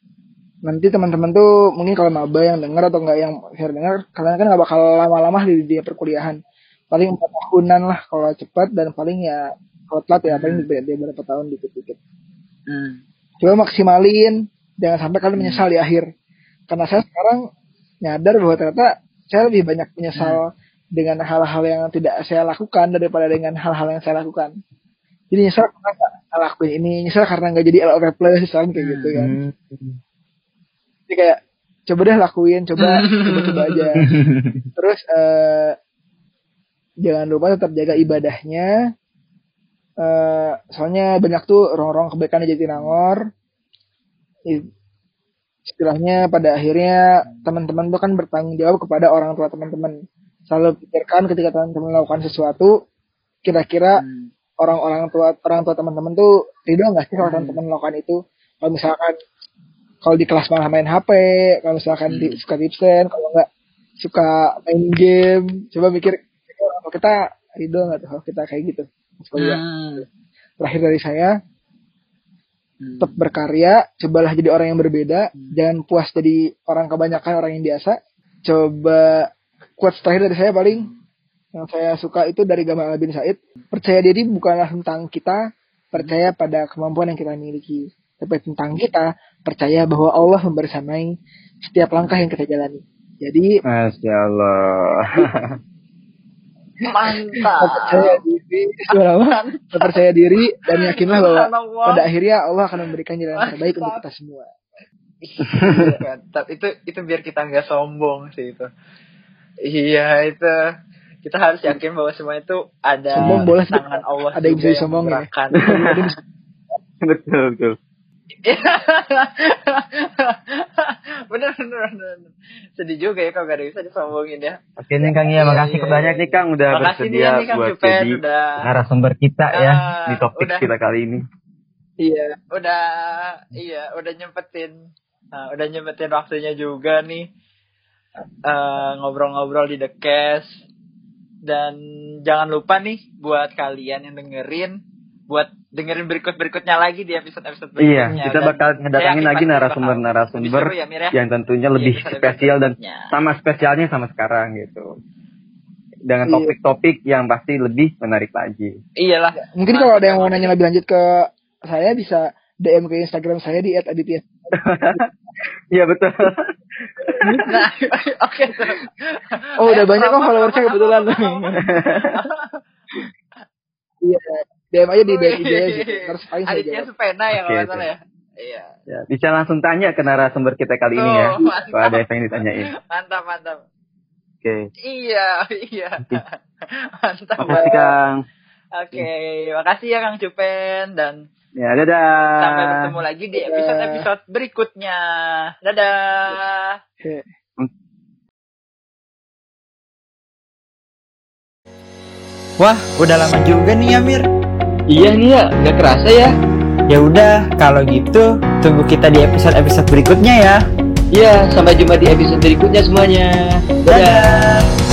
nanti teman-teman tuh mungkin kalau maba yang dengar atau enggak yang share dengar kalian kan nggak bakal lama-lama di dunia perkuliahan paling empat tahunan lah kalau cepat dan paling ya kalau telat ya paling di, di beberapa tahun dikit-dikit Hmm. coba maksimalin jangan sampai kalian menyesal di akhir. Karena saya sekarang nyadar bahwa ternyata saya lebih banyak menyesal dengan hal-hal yang tidak saya lakukan daripada dengan hal-hal yang saya lakukan. Jadi nyesal karena nggak lakuin ini nyesal karena nggak jadi LOP plus misalnya kayak gitu kan. Hmm. jadi kayak coba deh lakuin coba coba coba aja. <laughs> Terus eh jangan lupa tetap jaga ibadahnya. Eh soalnya banyak tuh rong-rong kebaikan di Jatinangor istilahnya pada akhirnya teman-teman tuh kan bertanggung jawab kepada orang tua teman-teman selalu pikirkan ketika teman-teman melakukan sesuatu kira-kira Hmm. orang-orang tua orang tua teman-teman tuh ridho nggak sih kalau teman-teman melakukan itu kalau misalkan kalau di kelas malah main HP kalau misalkan di, suka tipsen kalau nggak suka main game coba mikir kalau kita ridho nggak tuh kalau kita kayak gitu Mas. Hmm. terakhir dari saya Hmm. tetap berkarya cobalah jadi orang yang berbeda. Jangan puas jadi orang kebanyakan orang yang biasa. Coba quotes terakhir dari saya paling. Yang saya suka itu dari Gamal bin Said. Percaya diri bukanlah tentang kita percaya pada kemampuan yang kita miliki. Tapi tentang kita percaya bahwa Allah membersamai setiap langkah yang kita jalani. Jadi Masya Allah. <laughs> Mantap. percaya diri suara apa? percaya diri dan yakinlah bahwa pada akhirnya Allah akan memberikan jalan terbaik untuk kita semua Mantap. Itu itu biar kita nggak sombong sih itu. Iya itu kita harus yakin bahwa semua itu ada Sombong boleh, tangan Allah ada yang bisa disombongin ya. <laughs> betul, betul. <laughs> bener, bener bener bener. Sedih juga ya kalau gak ada bisa disombongin ya. Oke nih Kang ya, makasih Iya, banyak iya, nih Kang udah Makasih bersedia nih Kang buat Jupen jadi udah narasumber kita ya Ah, di topik udah. kita kali ini. iya udah iya udah nyempetin nah, udah nyempetin waktunya juga nih eh, ngobrol-ngobrol di The Cast dan jangan lupa nih buat kalian yang dengerin buat dengerin berikut-berikutnya lagi di episode-episode Iya, berikutnya kita Dan bakal ngedatangin lagi narasumber-narasumber ya, Mir, ya? yang tentunya Iya, lebih spesial dan sama spesialnya sama sekarang gitu. Dengan Iya. topik-topik yang pasti lebih menarik lagi. iyalah Mungkin kalau ada yang mau nanya lebih lanjut ke saya bisa DM ke Instagram saya di @aditya <laughs> Iya betul. Nah, <laughs> oke. tuh. Oh udah banyak kok followersnya kebetulan. Iya. DM aja di sih. Terus paling saya Aditya jawab. Supena ya kalau salah ya. Iya. Ya, bisa langsung tanya ke narasumber kita kali ini ya. Oh, mantap. Kalau ada yang pengen ditanyain. Mantap, mantap. Oke. Iya, iya. Mantap. Makasih Kang. Oke, makasih ya Kang Cupen dan Ya, dadah. sampai bertemu lagi di episode-episode berikutnya. Dadah. Oke. Wah, udah lama juga nih Amir. Iya nih ya, nggak kerasa ya. Ya udah, kalau gitu tunggu kita di episode-episode berikutnya ya. Iya, sampai jumpa di episode berikutnya semuanya. Dadah.